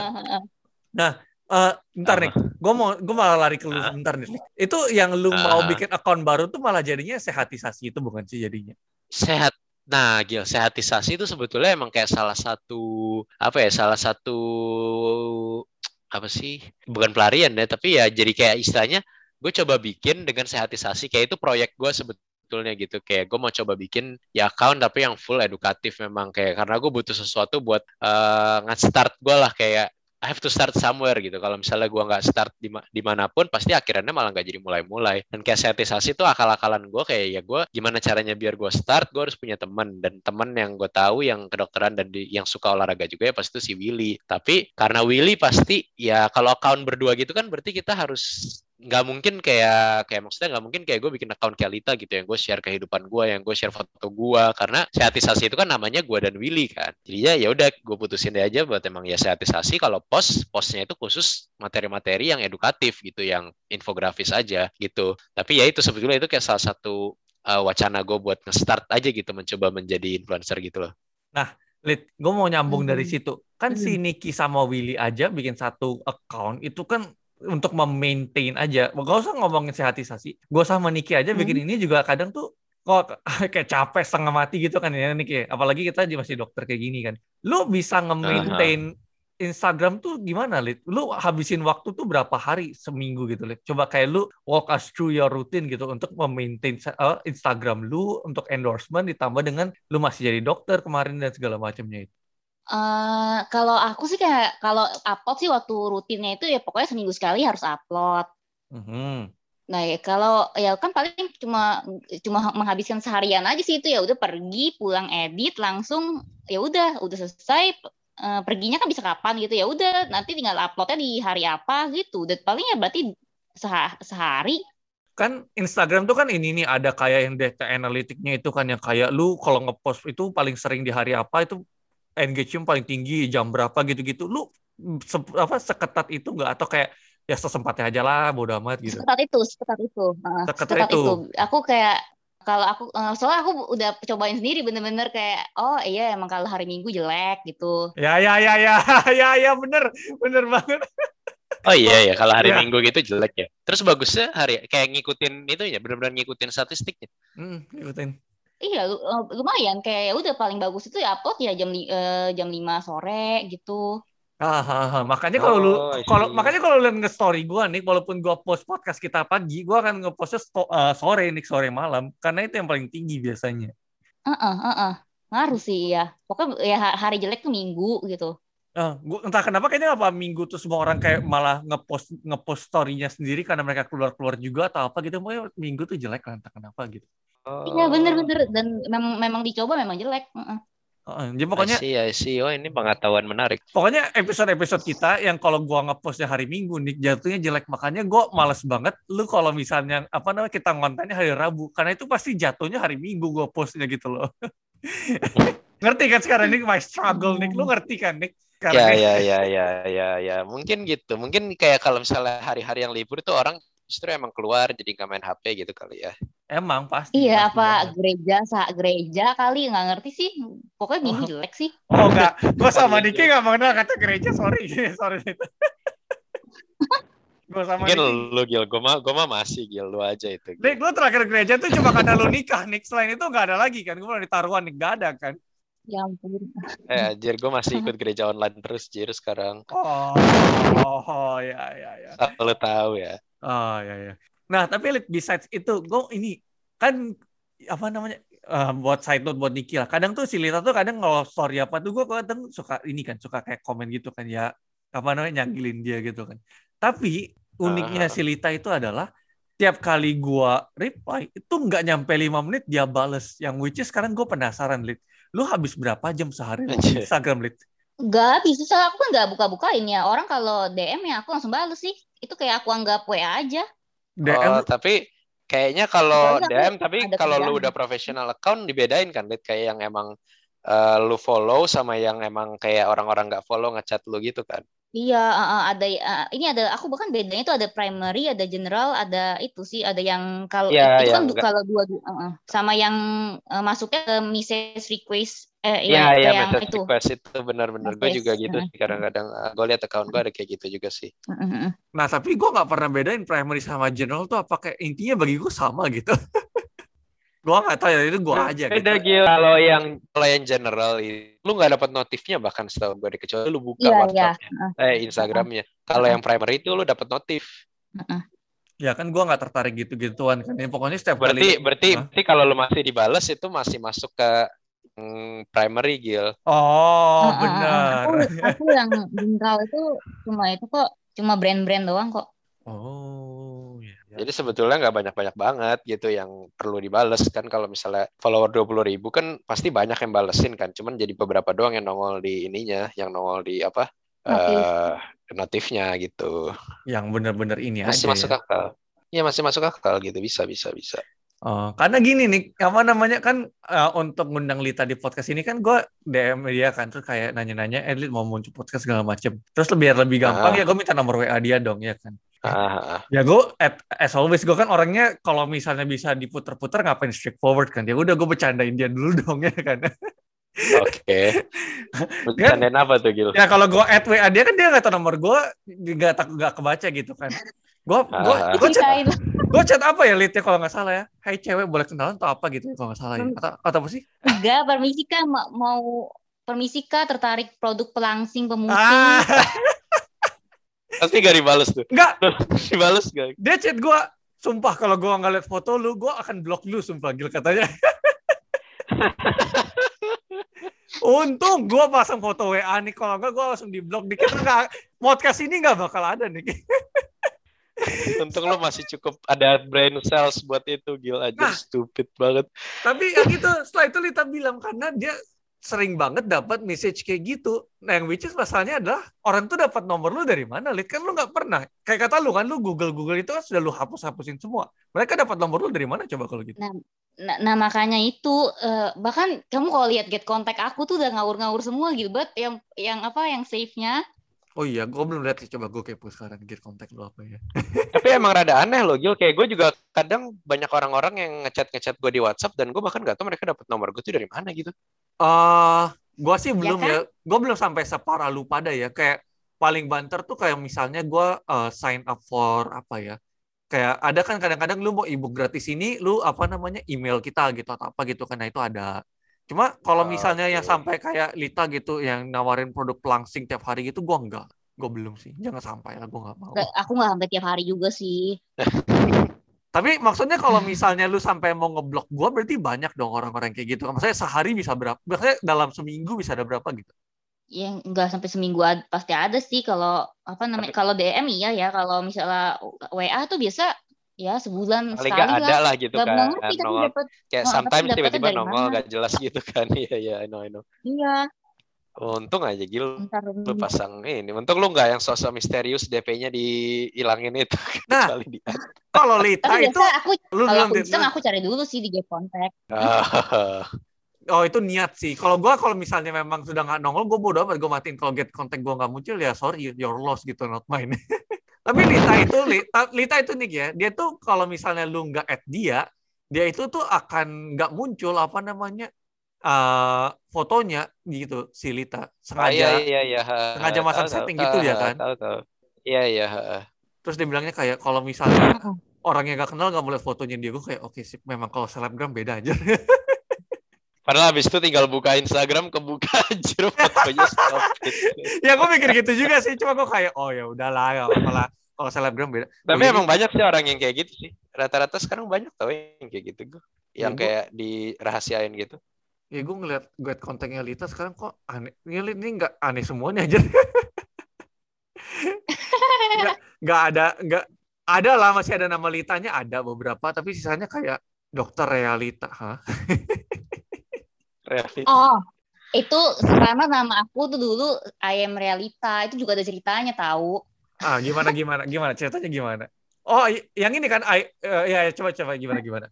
Nah, Uh, bentar nih, gue mau gue malah lari ke lu uh, bentar nih. Itu yang lu uh, mau bikin akun baru tuh malah jadinya sehatisasi itu bukan sih jadinya? Sehat. Nah, Gil, sehatisasi itu sebetulnya emang kayak salah satu apa ya? Salah satu apa sih? Bukan pelarian ya, tapi ya jadi kayak istilahnya gue coba bikin dengan sehatisasi kayak itu proyek gue sebetulnya gitu kayak gue mau coba bikin ya account tapi yang full edukatif memang kayak karena gue butuh sesuatu buat uh, nge-start gue lah kayak I have to start somewhere gitu. Kalau misalnya gue nggak start di di mana pun, pasti akhirnya malah nggak jadi mulai-mulai. Dan kayak setisasi itu akal-akalan gue kayak ya gue gimana caranya biar gue start, gue harus punya teman dan teman yang gue tahu yang kedokteran dan di, yang suka olahraga juga ya pasti itu si Willy. Tapi karena Willy pasti ya kalau account berdua gitu kan berarti kita harus nggak mungkin kayak kayak maksudnya nggak mungkin kayak gue bikin account Kalita gitu yang gue share kehidupan gue yang gue share foto gue karena sehatisasi itu kan namanya gue dan Willy kan jadi ya udah gue putusin deh aja buat emang ya sehatisasi kalau post postnya itu khusus materi-materi yang edukatif gitu yang infografis aja gitu tapi ya itu sebetulnya itu kayak salah satu uh, wacana gue buat nge-start aja gitu mencoba menjadi influencer gitu loh nah Lid, gue mau nyambung hmm. dari situ. Kan hmm. si Niki sama Willy aja bikin satu account, itu kan untuk memaintain aja. Gak usah ngomongin sehatisasi. Gue sama Niki aja hmm. bikin ini juga kadang tuh kok [LAUGHS] kayak capek setengah mati gitu kan ya Niki. Apalagi kita masih dokter kayak gini kan. Lu bisa nge-maintain uh -huh. Instagram tuh gimana, Lid? Lu habisin waktu tuh berapa hari seminggu gitu, Lid? Coba kayak lu walk us through your routine gitu untuk memaintain uh, Instagram lu untuk endorsement ditambah dengan lu masih jadi dokter kemarin dan segala macamnya itu. Uh, kalau aku sih kayak kalau upload sih waktu rutinnya itu ya pokoknya seminggu sekali harus upload. Mm-hmm. Nah ya kalau ya kan paling cuma cuma menghabiskan seharian aja sih itu ya udah pergi pulang edit langsung ya udah udah selesai uh, perginya kan bisa kapan gitu ya udah nanti tinggal uploadnya di hari apa gitu. Dan paling ya berarti seh- sehari kan Instagram tuh kan ini nih ada kayak yang data analitiknya itu kan yang kayak lu kalau ngepost itu paling sering di hari apa itu engagement paling tinggi jam berapa gitu-gitu. Lu se apa seketat itu nggak? Atau kayak ya sesempatnya aja lah bodo amat gitu. Seketat itu seketat itu. Uh, seketat, seketat itu. itu. Aku kayak kalau aku uh, soalnya aku udah cobain sendiri bener-bener kayak oh iya emang kalau hari minggu jelek gitu. Ya ya ya ya. [LAUGHS] Ya ya bener. Bener banget. Oh iya ya. Kalau hari ya. Minggu gitu jelek ya. Terus bagusnya hari kayak ngikutin itu ya benar-benar ngikutin statistiknya. Hmm, ngikutin. Iya, eh, lumayan kayak ya udah paling bagus itu ya upload ya jam uh, jam 5 sore gitu. Ah, ah, ah. makanya kalau oh, lu kalau makanya kalau lihat nge-story gua nih walaupun gua post podcast kita pagi, gua akan nge-postnya uh, sore nih sore malam karena itu yang paling tinggi biasanya. Heeh, uh heeh. Uh, uh. Ngaruh sih ya. Pokoknya ya hari jelek tuh minggu gitu. Uh, gua, entah kenapa kayaknya apa minggu tuh semua orang kayak malah ngepost ngepost story-nya sendiri karena mereka keluar-keluar juga atau apa gitu. Pokoknya minggu tuh jelek lah entah kenapa gitu. Iya bener-bener dan memang memang dicoba memang jelek. Uh-uh. Jadi pokoknya I see, I see. Oh ini pengetahuan menarik. Pokoknya episode-episode kita yang kalau gua ngepostnya hari Minggu nih jatuhnya jelek makanya gua males banget. Lu kalau misalnya apa namanya kita ngontennya hari Rabu karena itu pasti jatuhnya hari Minggu gua postnya gitu loh. [LAUGHS] ngerti kan sekarang ini my struggle nih. Lu ngerti kan nih? Karena ya, ya, ya, ya, ya, ya. Mungkin gitu. Mungkin kayak kalau misalnya hari-hari yang libur itu orang justru emang keluar jadi nggak main HP gitu kali ya. Emang pasti. Iya pasti apa banget. gereja saat gereja kali nggak ngerti sih. Pokoknya minggu oh. jelek sih. [LAUGHS] Oh enggak, gue sama Diki nggak mengenal kata gereja sorry [LAUGHS] sorry. [LAUGHS] gue sama Mungkin Niki. lu Gil, gue mah gue mah masih Gil lu aja itu. Nik, lu terakhir gereja tuh cuma karena lu nikah, Nik. Selain itu nggak ada lagi kan? Gue mau ditaruhan, Nik. Gak ada kan? Ya ampun. Eh, Jir, gue masih ikut gereja online terus, Jir, sekarang. Oh, oh, oh ya, ya, ya. Lu tahu ya. Oh, ya, ya. Nah, tapi besides itu, gue ini kan apa namanya uh, buat side note buat Niki lah. Kadang tuh si Lita tuh kadang kalau story apa tuh gue kadang suka ini kan suka kayak komen gitu kan ya apa namanya nyangilin dia gitu kan. Tapi uniknya uh. si Lita itu adalah tiap kali gue reply itu nggak nyampe lima menit dia bales. Yang which is sekarang gue penasaran Lit. Lu habis berapa jam sehari di Instagram Lit? Gak bisa, aku kan nggak buka-bukain ya. Orang kalau DM ya aku langsung bales sih. Itu kayak aku anggap WA aja. DM oh, tapi kayaknya kalau DM tapi kalau lu udah profesional account dibedain kan Lid kayak yang emang uh, lu follow sama yang emang kayak orang-orang nggak follow ngechat lu gitu kan. Iya, uh, ada uh, ini ada aku bahkan bedanya itu ada primary, ada general, ada itu sih, ada yang kalau ya, itu kan kalau dua uh, sama yang uh, masuknya ke message request eh ya, ya, ya yang itu. request itu benar-benar gue juga gitu sih kadang-kadang uh, gue lihat account gue ada kayak gitu juga sih. Nah, tapi gue nggak pernah bedain primary sama general tuh apa kayak intinya bagi gue sama gitu. [LAUGHS] Gua nggak tahu ya itu gua aja. Beda gitu. Kalau yang kalau yang general lu nggak dapat notifnya bahkan setahun gue kecuali lu buka yeah, WhatsApp yeah. eh Instagramnya. Kalau uh. yang primary itu lu dapat notif. Uh. Ya kan gua nggak tertarik gitu-gituan kan. Pokoknya setiap berarti, kali. Berarti huh? berarti kalau lu masih dibales itu masih masuk ke primary Gil. Oh, uh, benar. Aku, aku yang general itu cuma itu kok, cuma brand-brand doang kok. Oh, ya. ya. Jadi sebetulnya nggak banyak-banyak banget gitu yang perlu dibales kan kalau misalnya follower dua puluh ribu kan pasti banyak yang balesin kan. Cuman jadi beberapa doang yang nongol di ininya, yang nongol di apa Notif. uh, notifnya gitu. Yang benar-benar ini masih aja masuk ya. akal. Iya masih masuk akal gitu bisa bisa bisa. Oh, karena gini nih, apa namanya kan uh, untuk ngundang Lita di podcast ini kan gue DM dia kan terus kayak nanya-nanya, eh mau muncul podcast segala macem. Terus biar lebih gampang ah. ya gue minta nomor WA dia dong ya kan. Ah. Ya gue as always gue kan orangnya kalau misalnya bisa diputer-puter ngapain straightforward kan. Ya udah gue bercandain dia dulu dong ya kan. Oke. Okay. [LAUGHS] Bercandain apa tuh Gil? Ya kalau gue add WA dia kan dia nggak tahu nomor gue, nggak nggak kebaca gitu kan. Gue gue gue chat gue chat apa ya litnya kalau nggak salah ya. Hai cewek boleh kenalan atau apa gitu ya kalau nggak salah ya. Atau, atau apa sih? Enggak, permisi kak mau permisi kak tertarik produk pelangsing pemutih. Ah. Pasti gak dibales tuh. Enggak. [LAUGHS] dibales gak? Dia chat gue, sumpah kalau gue nggak liat foto lu, gue akan blok lu sumpah gil katanya. [LAUGHS] Untung gue pasang foto WA nih, kalau enggak gue langsung di blok dikit. Podcast ini nggak bakal ada nih. [LAUGHS] Untung lo masih cukup ada brain cells buat itu gil aja nah, stupid banget. Tapi yang itu setelah itu Lita bilang karena dia sering banget dapat message kayak gitu. Nah yang which is masalahnya adalah orang tuh dapat nomor lu dari mana? Lihat kan lu nggak pernah. Kayak kata lu kan lu Google Google itu kan sudah lu hapus hapusin semua. Mereka dapat nomor lu dari mana coba kalau gitu? Nah, nah, nah makanya itu uh, bahkan kamu kalau lihat get contact aku tuh udah ngawur-ngawur semua gitu, buat yang yang apa yang save-nya Oh iya, gue belum lihat sih. Coba gue kepo sekarang gear kontak lo apa ya. [LAUGHS] Tapi emang rada aneh loh, Gil. Kayak gue juga kadang banyak orang-orang yang ngechat-ngechat gue di WhatsApp dan gue bahkan gak tahu mereka dapat nomor gue tuh dari mana gitu. Uh, ah, gue sih belum ya. Kan? ya. Gue belum sampai separah lu pada ya. Kayak paling banter tuh kayak misalnya gue uh, sign up for apa ya. Kayak ada kan kadang-kadang lu mau ebook gratis ini, lu apa namanya email kita gitu atau apa gitu karena itu ada Cuma kalau misalnya okay. yang sampai kayak Lita gitu yang nawarin produk pelangsing tiap hari gitu, gue enggak. Gue belum sih. Jangan sampai lah, gue nggak mau. Aku nggak sampai tiap hari juga sih. [LAUGHS] Tapi maksudnya kalau misalnya lu sampai mau ngeblok gue, berarti banyak dong orang-orang kayak gitu. Maksudnya sehari bisa berapa? Maksudnya dalam seminggu bisa ada berapa gitu? yang enggak sampai seminggu ad, pasti ada sih kalau apa namanya kalau DM iya ya kalau misalnya WA tuh biasa ya sebulan Paling sekali ada lah, gitu gak kan ngerti, nongol. Dapet, kayak sometimes tiba-tiba nongol mana? gak jelas [LAUGHS] gitu kan iya iya I know I know iya Untung aja Gil lu pasang ini. Untung lu nggak yang sosok misterius DP-nya dihilangin itu. [LAUGHS] Nah, di kalau Lita Tapi itu aku, lu kalau aku iseng aku cari dulu sih di get contact. [LAUGHS] oh itu niat sih. Kalau gua kalau misalnya memang sudah nggak nongol, gue bodo amat gue matiin. Kalau get contact gue nggak muncul ya sorry, your loss gitu, not mine. Tapi Lita itu Lita, Lita itu nih ya, dia tuh kalau misalnya lu nggak add dia, dia itu tuh akan nggak muncul apa namanya uh, fotonya gitu si Lita. Sengaja oh, iya, iya, iya. sengaja masang tahu, setting tahu, gitu tahu, ya kan? tahu, tahu. iya iya terus dia bilangnya kayak kalau misalnya [LAUGHS] orang yang gak kenal nggak boleh fotonya dia. Gue kayak oke okay, sih memang kalau selebgram beda aja [LAUGHS] Padahal habis itu tinggal buka Instagram kebuka [LAUGHS] aja fotonya stop. ya gue mikir gitu juga sih, cuma gue kayak oh ya udahlah gak apa-apa kalau selebgram beda. Tapi emang banyak sih orang yang kayak gitu sih. Rata-rata sekarang banyak tau yang kayak gitu gue. Yang ya, kayak dirahasiain gitu. Ya gue ngeliat gue kontennya Lita sekarang kok aneh. Ini, ini nggak aneh semuanya aja. [LAUGHS] nggak, nggak ada nggak ada lah masih ada nama Litanya ada beberapa tapi sisanya kayak dokter realita hah [LAUGHS] realita oh itu karena nama aku tuh dulu I am realita itu juga ada ceritanya tahu Ah, gimana gimana gimana ceritanya gimana? Oh, yang ini kan I, uh, ya coba coba gimana gimana.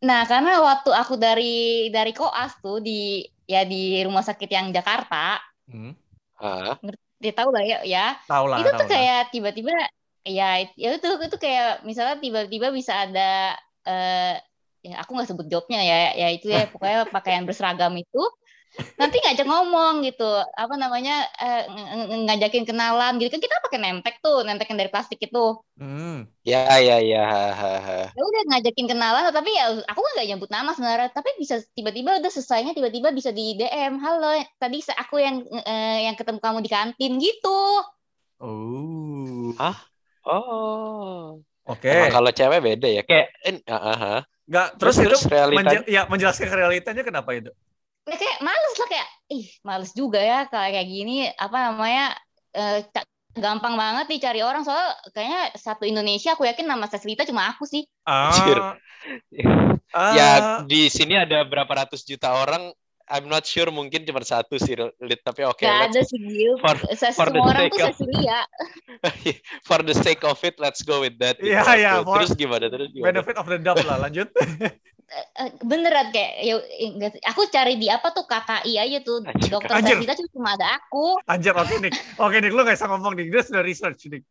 Nah, karena waktu aku dari dari koas tuh di ya di rumah sakit yang Jakarta. Hmm. Uh. Ngerti tahu lah ya, ya. Tahu lah. Itu tuh lah. kayak tiba-tiba ya ya itu itu kayak misalnya tiba-tiba bisa ada uh, ya aku nggak sebut jobnya ya. Ya itu ya [LAUGHS] pokoknya pakaian berseragam itu. Nanti ngajak ngomong gitu. Apa namanya eh, ngajakin kenalan gitu. Kan kita pakai nentek tuh nentek yang dari plastik itu. Hmm. ya ya ya. Ya udah ngajakin kenalan. Tapi ya aku nggak nyebut nama sebenarnya. Tapi bisa tiba-tiba udah selesainya tiba-tiba bisa di DM halo tadi aku yang eh, yang ketemu kamu di kantin gitu. Oh. Ah oh oke okay. kalau cewek beda ya kayak uh, uh, Nggak, terus, terus itu realita... menje ya, menjelaskan realitanya kenapa itu? kayak males lah kayak ih males juga ya kayak gini apa namanya eh, gampang banget dicari orang soal kayaknya satu Indonesia aku yakin nama Seslita cuma aku sih. Ah. ah. Ya di sini ada berapa ratus juta orang I'm not sure mungkin cuma satu sih tapi oke okay, Gak ada sih Gil. For, for the orang tuh Cecilia [LAUGHS] for the sake of it let's go with that. Iya yeah, iya yeah, terus gimana terus gimana? benefit of the doubt lah lanjut. [LAUGHS] Eh, eh, beneran kayak ya aku cari di apa tuh KKI aja tuh. Anjir. dokter Anjir. Cecilia cuma ada aku. Anjir oke okay, Nick. Oke okay, Nick lu gak bisa ngomong Nick. Dia sudah research Nick. [LAUGHS]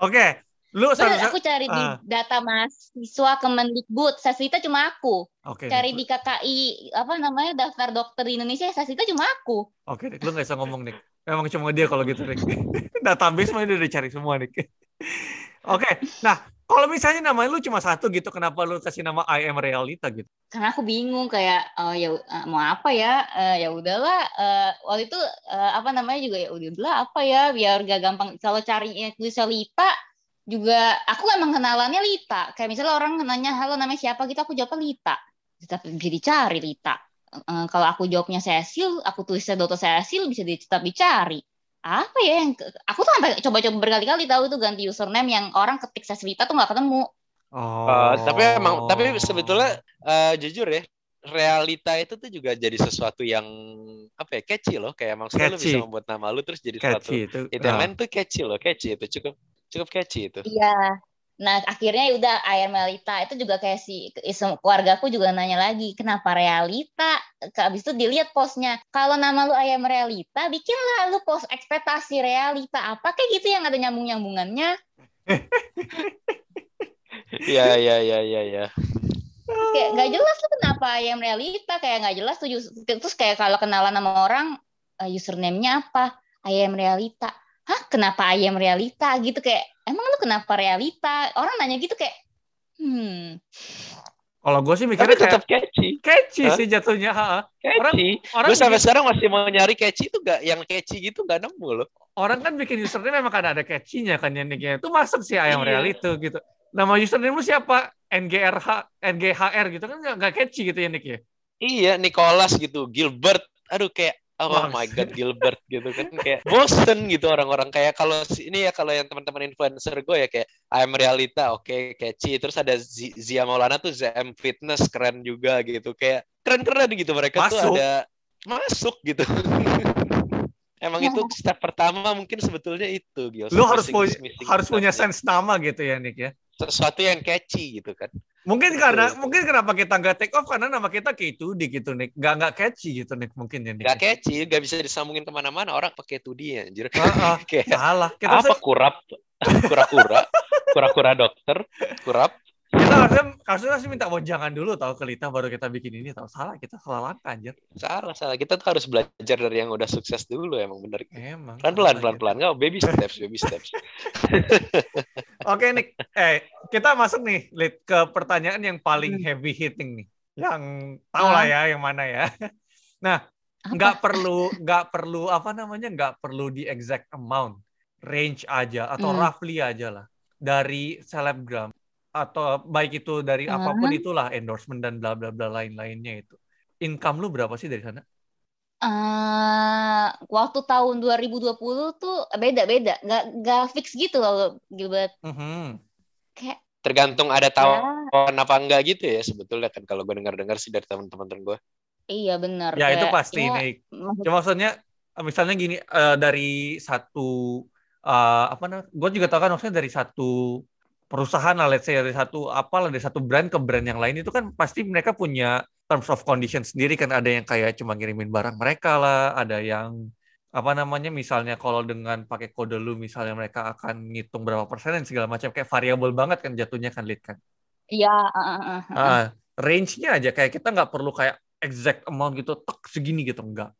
Oke okay. Lu Bener, aku cari di ah. data mahasiswa Kemendikbud, Sasita cuma aku. Okay, cari di KKI apa namanya daftar dokter di Indonesia, Sasita cuma aku. Oke, okay, lu nggak bisa ngomong nih. Emang cuma dia kalau gitu, Nick. [LAUGHS] Database mah udah dicari semua, nih. [LAUGHS] Oke, okay. nah kalau misalnya namanya lu cuma satu gitu, kenapa lu kasih nama I am realita gitu? Karena aku bingung kayak oh, ya uh, mau apa ya? Uh, ya udahlah. Uh, waktu itu uh, apa namanya juga ya udahlah apa ya biar gak gampang. Kalau cari tulisan Lita juga aku emang kenalannya Lita. Kayak misalnya orang nanya halo namanya siapa gitu aku jawabnya Lita. Tapi bisa dicari Lita. Uh, kalau aku jawabnya Cecil, aku tulisnya Dr. Cecil bisa tetap dicari. Apa ya yang aku tuh sampai coba-coba berkali-kali tahu itu ganti username yang orang ketik Lita tuh nggak ketemu. Oh. Uh, tapi emang tapi sebetulnya uh, jujur ya realita itu tuh juga jadi sesuatu yang apa ya catchy loh kayak maksudnya catchy. lu bisa membuat nama lu terus jadi catchy sesuatu itu, itu uh. tuh catchy loh catchy itu cukup cukup catchy itu. Iya. Nah akhirnya ya udah air Melita. Itu juga kayak si keluargaku juga nanya lagi kenapa realita? Habis itu dilihat postnya kalau nama lu ayam realita bikinlah lu post ekspektasi realita. Apa kayak gitu yang ada nyambung nyambungannya Iya [LAUGHS] iya iya iya ya. Kayak nggak jelas tuh kenapa ayam realita kayak nggak jelas tuh terus kayak kalau kenalan sama orang uh, username-nya apa? Ayam realita hah kenapa ayam realita gitu kayak emang lu kenapa realita orang nanya gitu kayak hmm kalau gue sih mikirnya Tapi tetap kayak, catchy. Catchy huh? sih jatuhnya. Ha. Catchy. Orang, orang gue sampai sekarang masih mau nyari catchy itu gak yang catchy gitu gak nemu loh. Orang kan bikin username memang kan ada catchy-nya kan yang Itu masuk sih ayam iya. real itu gitu. Nama username lu siapa? NGRH, NGHR gitu kan gak, catchy gitu ya Nick ya? Iya, Nicholas gitu, Gilbert. Aduh kayak oh my god Gilbert gitu kan [LAUGHS] kayak bosen gitu orang-orang kayak kalau ini ya kalau yang teman-teman influencer gue ya kayak I'm Realita oke okay, catchy terus ada Zia Maulana tuh ZM Fitness keren juga gitu kayak keren-keren gitu mereka masuk. tuh ada masuk gitu [LAUGHS] Emang itu step pertama mungkin sebetulnya itu, Gil. Lu harus punya harus punya sense nama gitu ya, Nick ya. Sesuatu yang catchy gitu kan. Mungkin karena Betul. mungkin kenapa kita nggak take off karena nama kita kayak itu di gitu nih, nggak nggak catchy gitu nih mungkin ya. Nggak catchy, nggak bisa disambungin ke mana-mana orang pakai itu dia, anjir. Uh, [LAUGHS] kayak, salah. Kita apa kurap, kura-kura, kura-kura dokter, kurap, kita harusnya harusnya harus minta jangan dulu tahu ke Lita baru kita bikin ini tahu salah kita salah langkah anjir. Salah salah. Kita tuh harus belajar dari yang udah sukses dulu emang bener. Emang pelan pelan pelan pelan nggak baby steps baby steps. [LAUGHS] Oke nih eh kita masuk nih Lit ke pertanyaan yang paling hmm. heavy hitting nih. Yang tahu lah ya yang mana ya. [LAUGHS] Nah nggak perlu nggak perlu apa namanya nggak perlu di exact amount. Range aja atau hmm. roughly aja lah. Dari selebgram atau baik itu dari uh-huh. apa pun itulah endorsement dan bla bla bla lain-lainnya itu. Income lu berapa sih dari sana? Uh, waktu tahun 2020 tuh beda-beda, nggak nggak fix gitu loh Gilbert. Uh-huh. Kayak tergantung ada tawaran ya. apa enggak gitu ya sebetulnya kan kalau gue dengar-dengar sih dari teman-teman gue. Iya benar. Ya kayak, itu pasti ya, nih. Cuma maksudnya misalnya gini uh, dari satu uh, apa namanya? Gue juga tahu kan maksudnya dari satu perusahaan lah let's say dari satu apa dari satu brand ke brand yang lain itu kan pasti mereka punya terms of condition sendiri kan. Ada yang kayak cuma ngirimin barang mereka lah ada yang apa namanya misalnya kalau dengan pakai kode lu misalnya mereka akan ngitung berapa persen dan segala macam. Kayak variabel banget kan jatuhnya kan lead kan? Iya uh, uh, uh. uh, range-nya aja. Kayak kita nggak perlu kayak exact amount gitu tek segini gitu. Enggak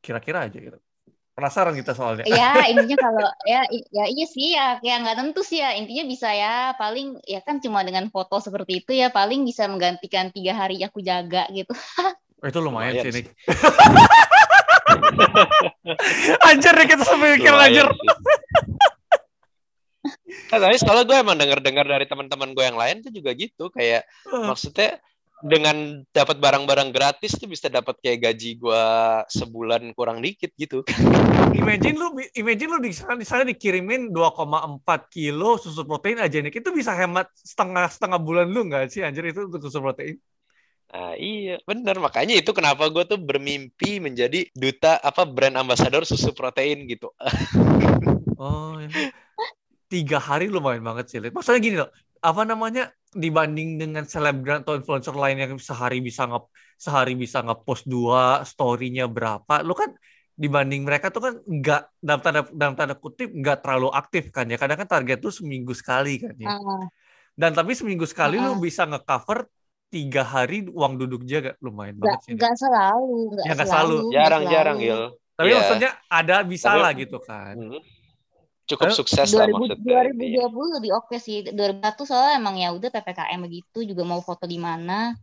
kira-kira aja gitu Penasaran kita soalnya. Ya [LAUGHS] intinya kalau ya ya iya sih ya kayak nggak tentu sih ya intinya bisa ya paling ya kan cuma dengan foto seperti itu ya paling bisa menggantikan tiga hari aku jaga gitu. Oh, itu lumayan, lumayan sih nih. [LAUGHS] anjir nih kita sampai mikir anjir. Nah, tapi soalnya gue emang denger-dengar dari teman-teman gue yang lain tuh juga gitu kayak uh. maksudnya dengan dapat barang-barang gratis tuh bisa dapat kayak gaji gua sebulan kurang dikit gitu. imagine lu imagine lu di sana, di sana dikirimin 2,4 kilo susu protein aja nih. Itu bisa hemat setengah setengah bulan lu nggak sih anjir itu untuk susu protein? Nah, iya, bener. Makanya itu kenapa gue tuh bermimpi menjadi duta apa brand ambassador susu protein gitu. [LAUGHS] oh, ya. tiga hari lumayan banget sih. Maksudnya gini loh, apa namanya dibanding dengan selebgram atau influencer lain yang sehari bisa nge sehari bisa ngepost dua storynya berapa lu kan dibanding mereka tuh kan nggak dalam tanda dalam tanda kutip nggak terlalu aktif kan ya. Kadang kan target tuh seminggu sekali kan ya. Uh. dan tapi seminggu sekali uh. lu bisa ngecover tiga hari uang duduk jaga lumayan gak, banget sih nggak selalu nggak ya, selalu. jarang-jarang Gil tapi yeah. maksudnya ada bisa tapi, lah gitu kan. Hmm cukup sukses 2000, lah maksudnya. 2020 lebih oke okay sih. 2021 soalnya emang ya udah PPKM begitu juga mau foto di mana.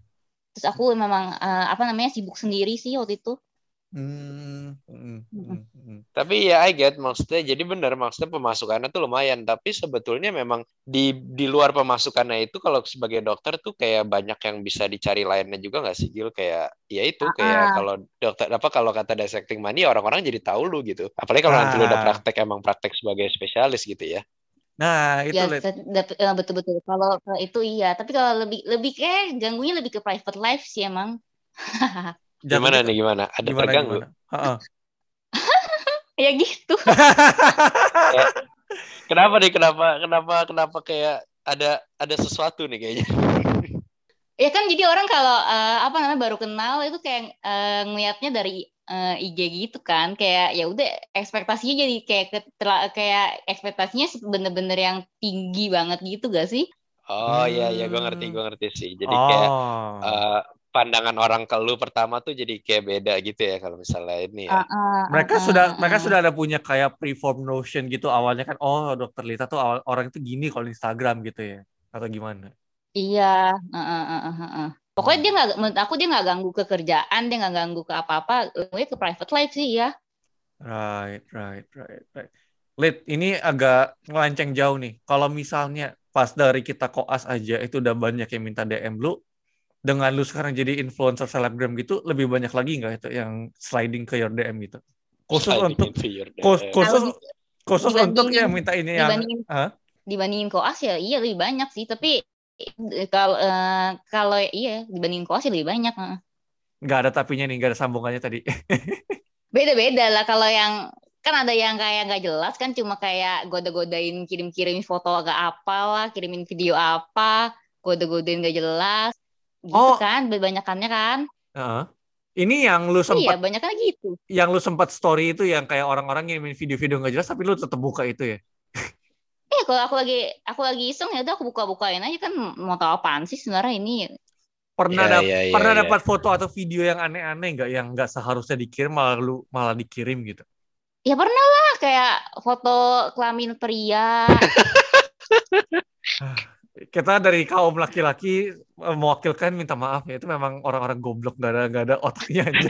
Terus aku memang uh, apa namanya sibuk sendiri sih waktu itu. Hmm, hmm, hmm, hmm. Tapi ya I get maksudnya jadi benar maksudnya pemasukannya tuh lumayan tapi sebetulnya memang di di luar pemasukannya itu kalau sebagai dokter tuh kayak banyak yang bisa dicari lainnya juga nggak sih Gil kayak ya itu ah. kayak kalau dokter apa kalau kata dissecting money orang-orang jadi tahu lu gitu apalagi kalau ah. nanti lu udah ah. praktek emang praktek sebagai spesialis gitu ya Nah, itu ya, betul-betul. Kalau itu iya, tapi kalau lebih lebih kayak ganggunya lebih ke private life sih emang. [LAUGHS] Gimana nih gimana? Ada gimana, terganggu? Gimana? [LAUGHS] ya gitu. [LAUGHS] kenapa nih? Kenapa? Kenapa? Kenapa kayak ada ada sesuatu nih kayaknya? [LAUGHS] ya kan jadi orang kalau uh, apa namanya baru kenal itu kayak uh, ngelihatnya dari uh, IG gitu kan kayak ya udah ekspektasinya jadi kayak ketela, kayak ekspektasinya bener-bener yang tinggi banget gitu gak sih? Oh iya iya gue ngerti gue ngerti sih. Jadi oh. kayak uh, pandangan orang ke lu pertama tuh jadi kayak beda gitu ya kalau misalnya ini ya. Uh, uh, mereka uh, sudah uh, mereka sudah ada punya kayak preform notion gitu awalnya kan oh dokter Lita tuh awal, orang itu gini kalau Instagram gitu ya atau gimana? Iya, uh, uh, uh, uh, uh. Pokoknya dia nggak, menurut aku dia nggak ganggu ke kerjaan, dia nggak ganggu ke apa-apa, lebih ke private life sih ya. Right, right, right, right. Lit, ini agak ngelanceng jauh nih. Kalau misalnya pas dari kita koas aja itu udah banyak yang minta DM lu, dengan lu sekarang jadi influencer selebgram gitu lebih banyak lagi nggak itu yang sliding ke your DM gitu? Khusus sliding untuk khusus khusus, khusus untuk yang minta ini yang dibandingin, huh? dibandingin koas ya iya lebih banyak sih tapi kalau uh, kalau iya dibandingin koas ya lebih banyak nggak ada tapinya nih nggak ada sambungannya tadi. [LAUGHS] Beda-beda lah kalau yang kan ada yang kayak nggak jelas kan cuma kayak goda-godain kirim-kirim foto agak apa lah kirimin video apa goda-godain nggak jelas gitu oh. kan banyakannya kan. Uh, ini yang lu sempat iya banyak gitu. yang lu sempat story itu yang kayak orang-orang ngirimin video-video nggak jelas tapi lu tetap buka itu ya? Eh [LAUGHS] kalau aku lagi aku lagi iseng ya udah aku buka-bukain aja kan mau tahu apaan sih sebenarnya ini? Pernah yeah, yeah, yeah, pernah yeah. dapat foto atau video yang aneh-aneh nggak yang nggak seharusnya dikirim malah lu malah dikirim gitu? Ya pernah lah kayak foto kelamin pria [LAUGHS] [LAUGHS] kita dari kaum laki-laki eh, mewakilkan minta maaf ya itu memang orang-orang goblok gak ada gak ada otaknya aja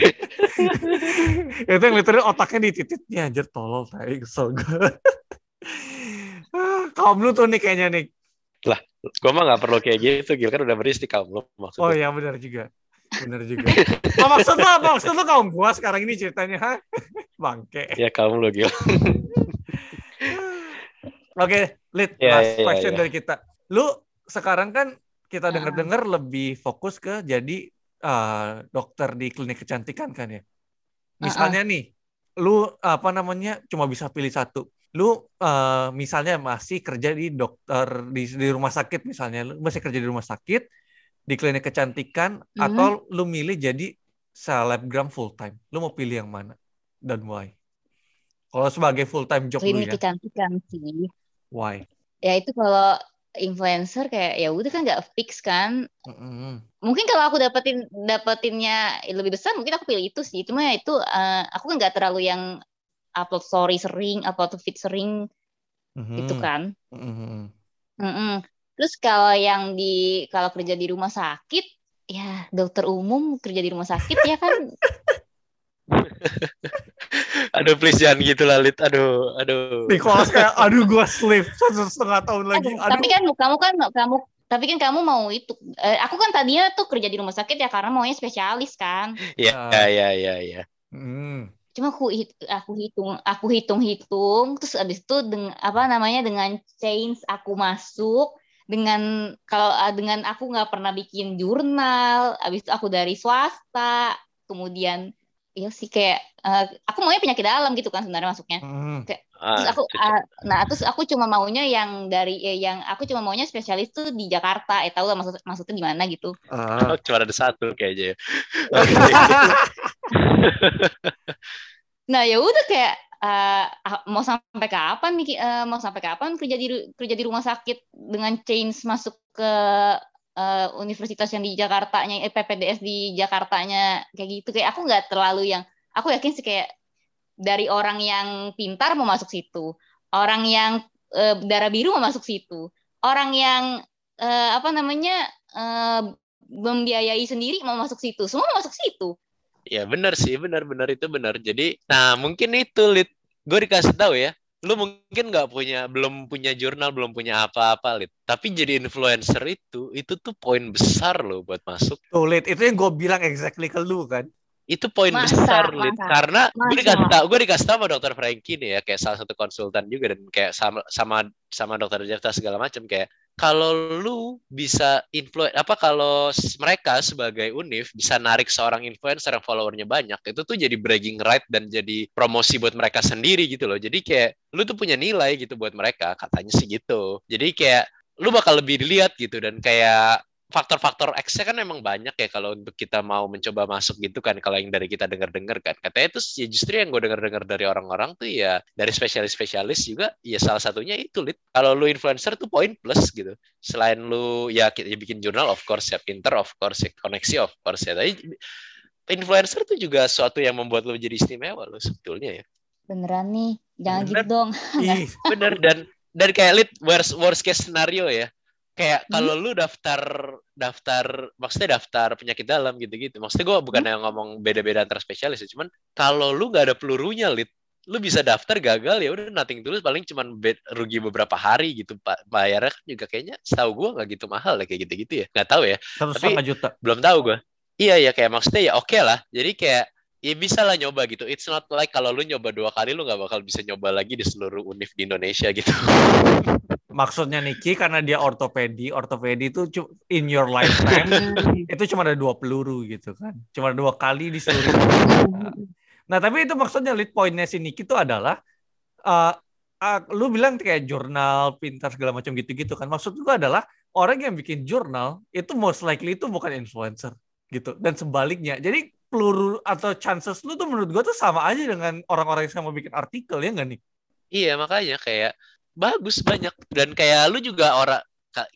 [LAUGHS] itu yang literally otaknya di titiknya aja tolol tai kesel gue kaum lu tuh nih kayaknya nih. Lah gue mah gak perlu kayak gitu Gil. Kan udah berisi kaum lu maksudnya. Oh iya benar juga. Benar juga. Oh, maksud lu? Apa maksud lu kaum gua sekarang ini ceritanya ha? [LAUGHS] bangke. Ya kaum lu Gil. [LAUGHS] Oke, okay, lead yeah, last yeah, question yeah. dari kita lu sekarang kan kita dengar-dengar lebih fokus ke jadi uh, dokter di klinik kecantikan kan ya. Misalnya uh -uh. nih, lu apa namanya cuma bisa pilih satu. Lu uh, misalnya masih kerja di dokter di, di rumah sakit misalnya, lu masih kerja di rumah sakit di klinik kecantikan mm -hmm. atau lu milih jadi selebgram full time. Lu mau pilih yang mana dan why? Kalau sebagai full time job klinik lu ya. kecantikan sih. Why? Ya itu kalau influencer kayak ya udah kan nggak fix kan mm-hmm. mungkin kalau aku dapetin dapetinnya lebih besar mungkin aku pilih itu sih cuma itu uh, aku kan nggak terlalu yang upload story sering upload feed sering mm-hmm. gitu kan mm-hmm. Mm-hmm. terus kalau yang di kalau kerja di rumah sakit ya dokter umum kerja di rumah sakit ya kan [LAUGHS] [LAUGHS] aduh please jangan gitu lah Lit. Aduh, aduh. Nicholas kayak aduh gua sleep satu setengah tahun lagi. Aduh. Tapi kan kamu kan kamu tapi kan kamu mau itu eh, aku kan tadinya tuh kerja di rumah sakit ya karena maunya spesialis kan iya uh, iya iya iya hmm. cuma aku aku hitung aku hitung hitung terus abis itu dengan apa namanya dengan change aku masuk dengan kalau ah, dengan aku nggak pernah bikin jurnal abis itu aku dari swasta kemudian iya sih kayak uh, aku maunya penyakit dalam gitu kan sebenarnya masuknya hmm. kayak terus ah, aku uh, nah terus aku cuma maunya yang dari eh, yang aku cuma maunya spesialis tuh di Jakarta. Eh tahu lah maksud maksudnya di mana gitu uh. cuma ada satu kayaknya [LAUGHS] nah ya udah kayak uh, mau sampai kapan nih uh, mau sampai kapan kerja di kerja di rumah sakit dengan change masuk ke uh, universitas yang di Jakarta-nya eh, PPDS di Jakartanya kayak gitu kayak aku nggak terlalu yang aku yakin sih kayak dari orang yang pintar mau masuk situ, orang yang uh, darah biru mau masuk situ, orang yang uh, apa namanya uh, membiayai sendiri mau masuk situ, semua mau masuk situ. Ya benar sih, benar-benar itu benar. Jadi, nah mungkin itu, Lid. Gue dikasih tahu ya, lu mungkin nggak punya belum punya jurnal belum punya apa-apa lit tapi jadi influencer itu itu tuh poin besar lo buat masuk. Tuh lit itu yang gue bilang exactly ke lu kan? Itu poin besar Lid. karena gue dikasih tau gue dikasih tau sama dokter Frankie nih ya kayak salah satu konsultan juga dan kayak sama sama sama dokter Jefta segala macam kayak kalau lu bisa influence apa kalau mereka sebagai univ bisa narik seorang influencer yang followernya banyak itu tuh jadi bragging right dan jadi promosi buat mereka sendiri gitu loh. Jadi kayak lu tuh punya nilai gitu buat mereka katanya sih gitu. Jadi kayak lu bakal lebih dilihat gitu dan kayak faktor-faktor X-nya kan memang banyak ya kalau untuk kita mau mencoba masuk gitu kan kalau yang dari kita dengar-dengar kan. Katanya itu ya justru yang gue dengar-dengar dari orang-orang tuh ya dari spesialis-spesialis juga ya salah satunya itu lit kalau lu influencer tuh poin plus gitu. Selain lu ya kita ya bikin jurnal of course ya pinter of course ya koneksi of course ya. Tapi influencer tuh juga suatu yang membuat lu jadi istimewa lo sebetulnya ya. Beneran nih jangan bener. gitu dong bener dan dan kayak lit worst worst case scenario ya kayak hmm? kalau lu daftar daftar maksudnya daftar penyakit dalam gitu-gitu maksudnya gue bukan hmm? yang ngomong beda-beda antar spesialis ya cuman kalau lu nggak ada pelurunya lit lu bisa daftar gagal ya udah nothing tulus paling cuman rugi beberapa hari gitu pak bayarnya kan juga kayaknya setahu gue nggak gitu mahal ya kayak gitu-gitu ya nggak tahu ya tapi juta. belum tahu gue iya ya kayak maksudnya ya oke okay lah jadi kayak ya bisa lah nyoba gitu. It's not like kalau lu nyoba dua kali lu nggak bakal bisa nyoba lagi di seluruh univ di Indonesia gitu. [LAUGHS] maksudnya Niki karena dia ortopedi, ortopedi itu in your lifetime [LAUGHS] itu cuma ada dua peluru gitu kan, cuma dua kali di seluruh. Nah, tapi itu maksudnya lead pointnya si Niki itu adalah uh, uh, lu bilang kayak jurnal pintar segala macam gitu-gitu kan. Maksud lu adalah orang yang bikin jurnal itu most likely itu bukan influencer gitu dan sebaliknya. Jadi peluru atau chances lu tuh menurut gua tuh sama aja dengan orang-orang yang mau bikin artikel ya nggak nih? Iya makanya kayak bagus banyak. Dan kayak lu juga orang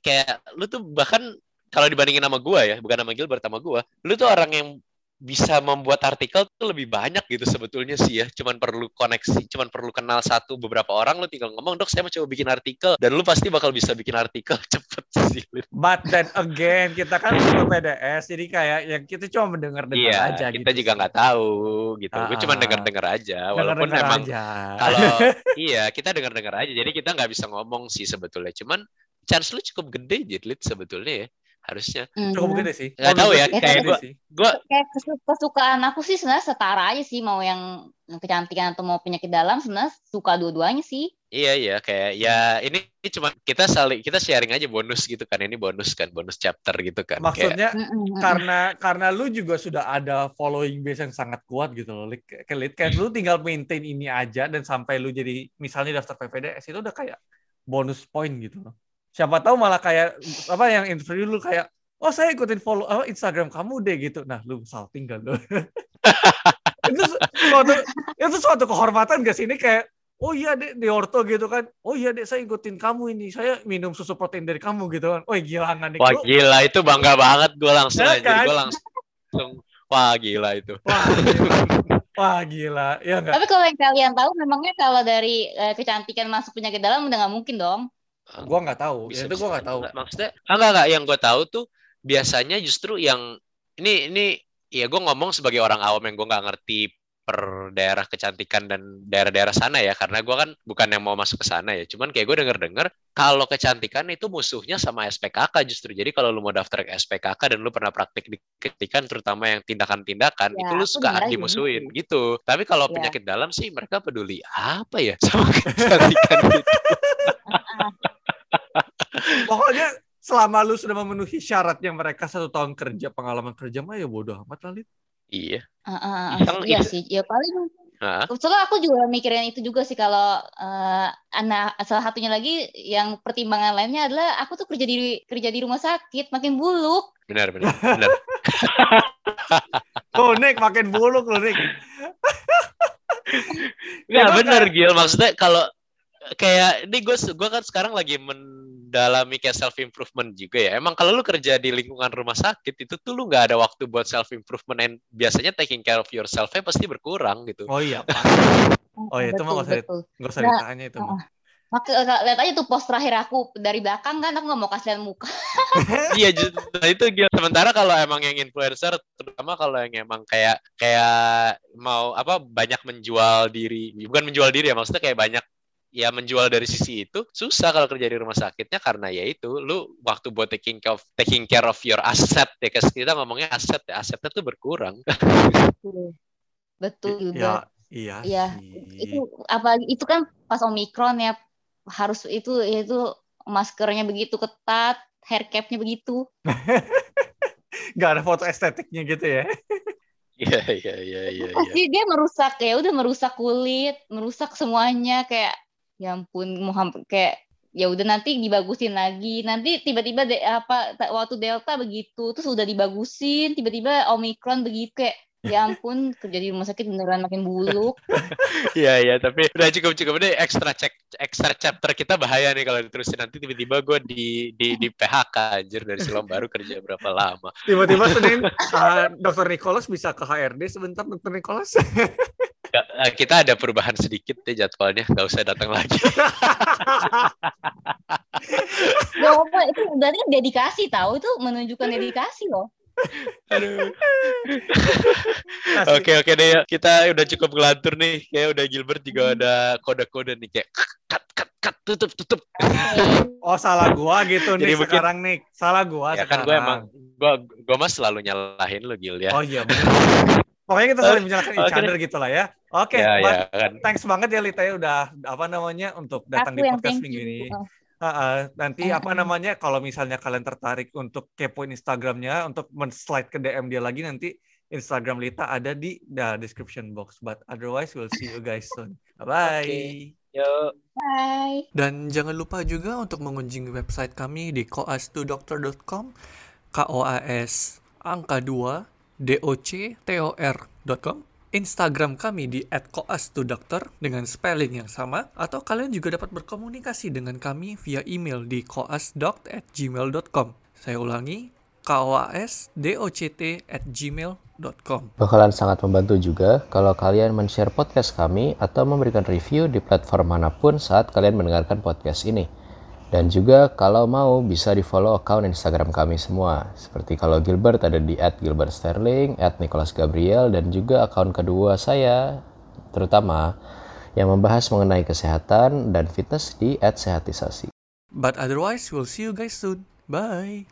kayak lu tuh bahkan kalau dibandingin sama gua ya bukan sama Gilbert sama gua lu tuh orang yang bisa membuat artikel tuh lebih banyak gitu sebetulnya sih ya. Cuman perlu koneksi, cuman perlu kenal satu beberapa orang lu tinggal ngomong, "Dok, saya mau coba bikin artikel." Dan lu pasti bakal bisa bikin artikel [LAUGHS] cepet sih. But then again, kita kan cuma PDS, jadi kayak yang kita cuma mendengar-dengar iya, aja kita gitu. juga nggak tahu gitu. Uh, Gue cuma dengar-dengar aja walaupun denger memang kalau [LAUGHS] iya, kita dengar-dengar aja. Jadi kita nggak bisa ngomong sih sebetulnya. Cuman chance lu cukup gede jadi sebetulnya ya harusnya. Mm. cukup gede sih. Nggak tahu ya kayak gue gue kayak kesukaan aku sih sebenarnya setara aja sih mau yang kecantikan atau mau penyakit dalam sebenarnya suka dua-duanya sih. Iya iya kayak ya ini, ini cuma kita saling kita sharing aja bonus gitu kan ini bonus kan bonus chapter gitu kan maksudnya kayak, karena karena lu juga sudah ada following base yang sangat kuat gitu loh kayak kayak lu tinggal maintain ini aja dan sampai lu jadi misalnya daftar PPDS itu udah kayak bonus point gitu loh siapa tahu malah kayak apa yang interview lu kayak oh saya ikutin follow oh, Instagram kamu deh gitu. Nah lu salting tinggal lu. [LAUGHS] Itu suatu itu suatu kehormatan gak sih? Ini kayak oh iya deh di orto gitu kan. Oh iya deh saya ikutin kamu ini. Saya minum susu protein dari kamu gitu kan. Oh gila nggak nih wah gila itu bangga banget gue langsung ya, kan? gue langsung wah gila itu. Wah gila. Wah gila, ya enggak? Tapi kalau yang kalian tahu, memangnya kalau dari uh, kecantikan masuk penyakit dalam udah nggak mungkin dong? Gua nggak tahu. Bisa, itu gua nggak tahu. Maksudnya enggak enggak yang gue tahu tuh biasanya justru yang ini ini ya gue ngomong sebagai orang awam yang gue nggak ngerti per daerah kecantikan dan daerah-daerah sana ya karena gue kan bukan yang mau masuk ke sana ya cuman kayak gue denger-denger kalau kecantikan itu musuhnya sama SPKK justru jadi kalau lu mau daftar ke SPKK dan lu pernah praktik di kecantikan terutama yang tindakan-tindakan ya, itu lu suka dimusuhin gitu. gitu tapi kalau ya. penyakit dalam sih mereka peduli apa ya sama [LAUGHS] kecantikan gitu [LAUGHS] pokoknya selama lu sudah memenuhi syaratnya mereka satu tahun kerja pengalaman kerja mah ya bodoh amat lah Iya. Uh, uh, iya sih, ya paling. Uh. Soalnya aku juga mikirin itu juga sih kalau uh, anak salah satunya lagi yang pertimbangan lainnya adalah aku tuh kerja di kerja di rumah sakit makin buluk. Benar benar benar. [LAUGHS] oh Nick makin buluk loh Nick. Nggak benar Gil maksudnya kalau kayak ini gue gue kan sekarang lagi mendalami kayak self improvement juga ya. Emang kalau lu kerja di lingkungan rumah sakit itu tuh lu nggak ada waktu buat self improvement and biasanya taking care of yourself-nya pasti berkurang gitu. Oh iya. Pak. [LAUGHS] Oh iya itu mah nggak usah nggak usah ditanya itu mah. Maka lihat aja tuh post terakhir aku dari belakang kan aku nggak mau kasih muka. [LAUGHS] iya nah itu gitu. Sementara kalau emang yang influencer, terutama kalau yang emang kayak kayak mau apa banyak menjual diri, bukan menjual diri ya maksudnya kayak banyak ya menjual dari sisi itu susah kalau kerja di rumah sakitnya karena ya itu lu waktu buat taking care of taking care of your asset ya kita ngomongnya aset ya asetnya tuh berkurang. Betul. Ya iya iya itu apa itu kan pas omikron ya harus itu itu maskernya begitu ketat hair capnya begitu. [LAUGHS] Nggak ada foto estetiknya gitu ya? Iya iya iya iya. Pasti dia merusak ya, udah merusak kulit, merusak semuanya kayak ya ampun mau kayak ya udah nanti dibagusin lagi nanti tiba-tiba de, apa waktu delta begitu terus udah dibagusin tiba-tiba omikron begitu kayak ya ampun kerja di rumah sakit beneran makin buluk. [LAUGHS] Iya iya tapi udah cukup cukup deh ekstra cek ekstra chapter kita bahaya nih kalau diterusin nanti tiba-tiba gue di di di PHK anjir dari Siloam baru kerja berapa lama. Tiba-tiba Senin uh, [LAUGHS] Dokter Nicholas bisa ke HRD sebentar Dokter Nicholas. [LAUGHS] ya, eh, kita ada perubahan sedikit deh jadwalnya nggak usah datang lagi. [LAUGHS] ya itu berarti kan dedikasi tahu itu menunjukkan dedikasi loh. Oke oke deh ya. Kita udah cukup ngelantur nih. Kayak udah Gilbert juga ada kode-kode nih kayak cut cut cut tutup tutup. Oh salah gua gitu nih mungkin, sekarang nih. Salah gua ya kan gue emang gua gua mah selalu nyalahin lo Gil ya. Oh iya benar. Pokoknya kita saling menyalahkan each other gitu lah ya. Oke, okay, ya, ya, kan. thanks banget ya Lita ya udah apa namanya untuk datang Aku di podcast minggu ini. Oh. Uh, uh, nanti uh, apa namanya kalau misalnya kalian tertarik untuk kepoin Instagramnya untuk men-slide ke DM dia lagi nanti Instagram Lita ada di the description box. But otherwise we'll see you guys soon. Bye bye. Okay. Yo. Bye. Dan jangan lupa juga untuk mengunjungi website kami di koas2doctor.com k o a s angka 2 d o c t o r.com Instagram kami di @koas2dokter dengan spelling yang sama atau kalian juga dapat berkomunikasi dengan kami via email di koasdoct@gmail.com. Saya ulangi koasdoct@gmail.com. Bakalan sangat membantu juga kalau kalian men-share podcast kami atau memberikan review di platform mana pun saat kalian mendengarkan podcast ini. Dan juga kalau mau bisa di follow account Instagram kami semua. Seperti kalau Gilbert ada di at Gilbert Sterling, at Nicholas Gabriel, dan juga account kedua saya terutama yang membahas mengenai kesehatan dan fitness di at Sehatisasi. But otherwise, we'll see you guys soon. Bye!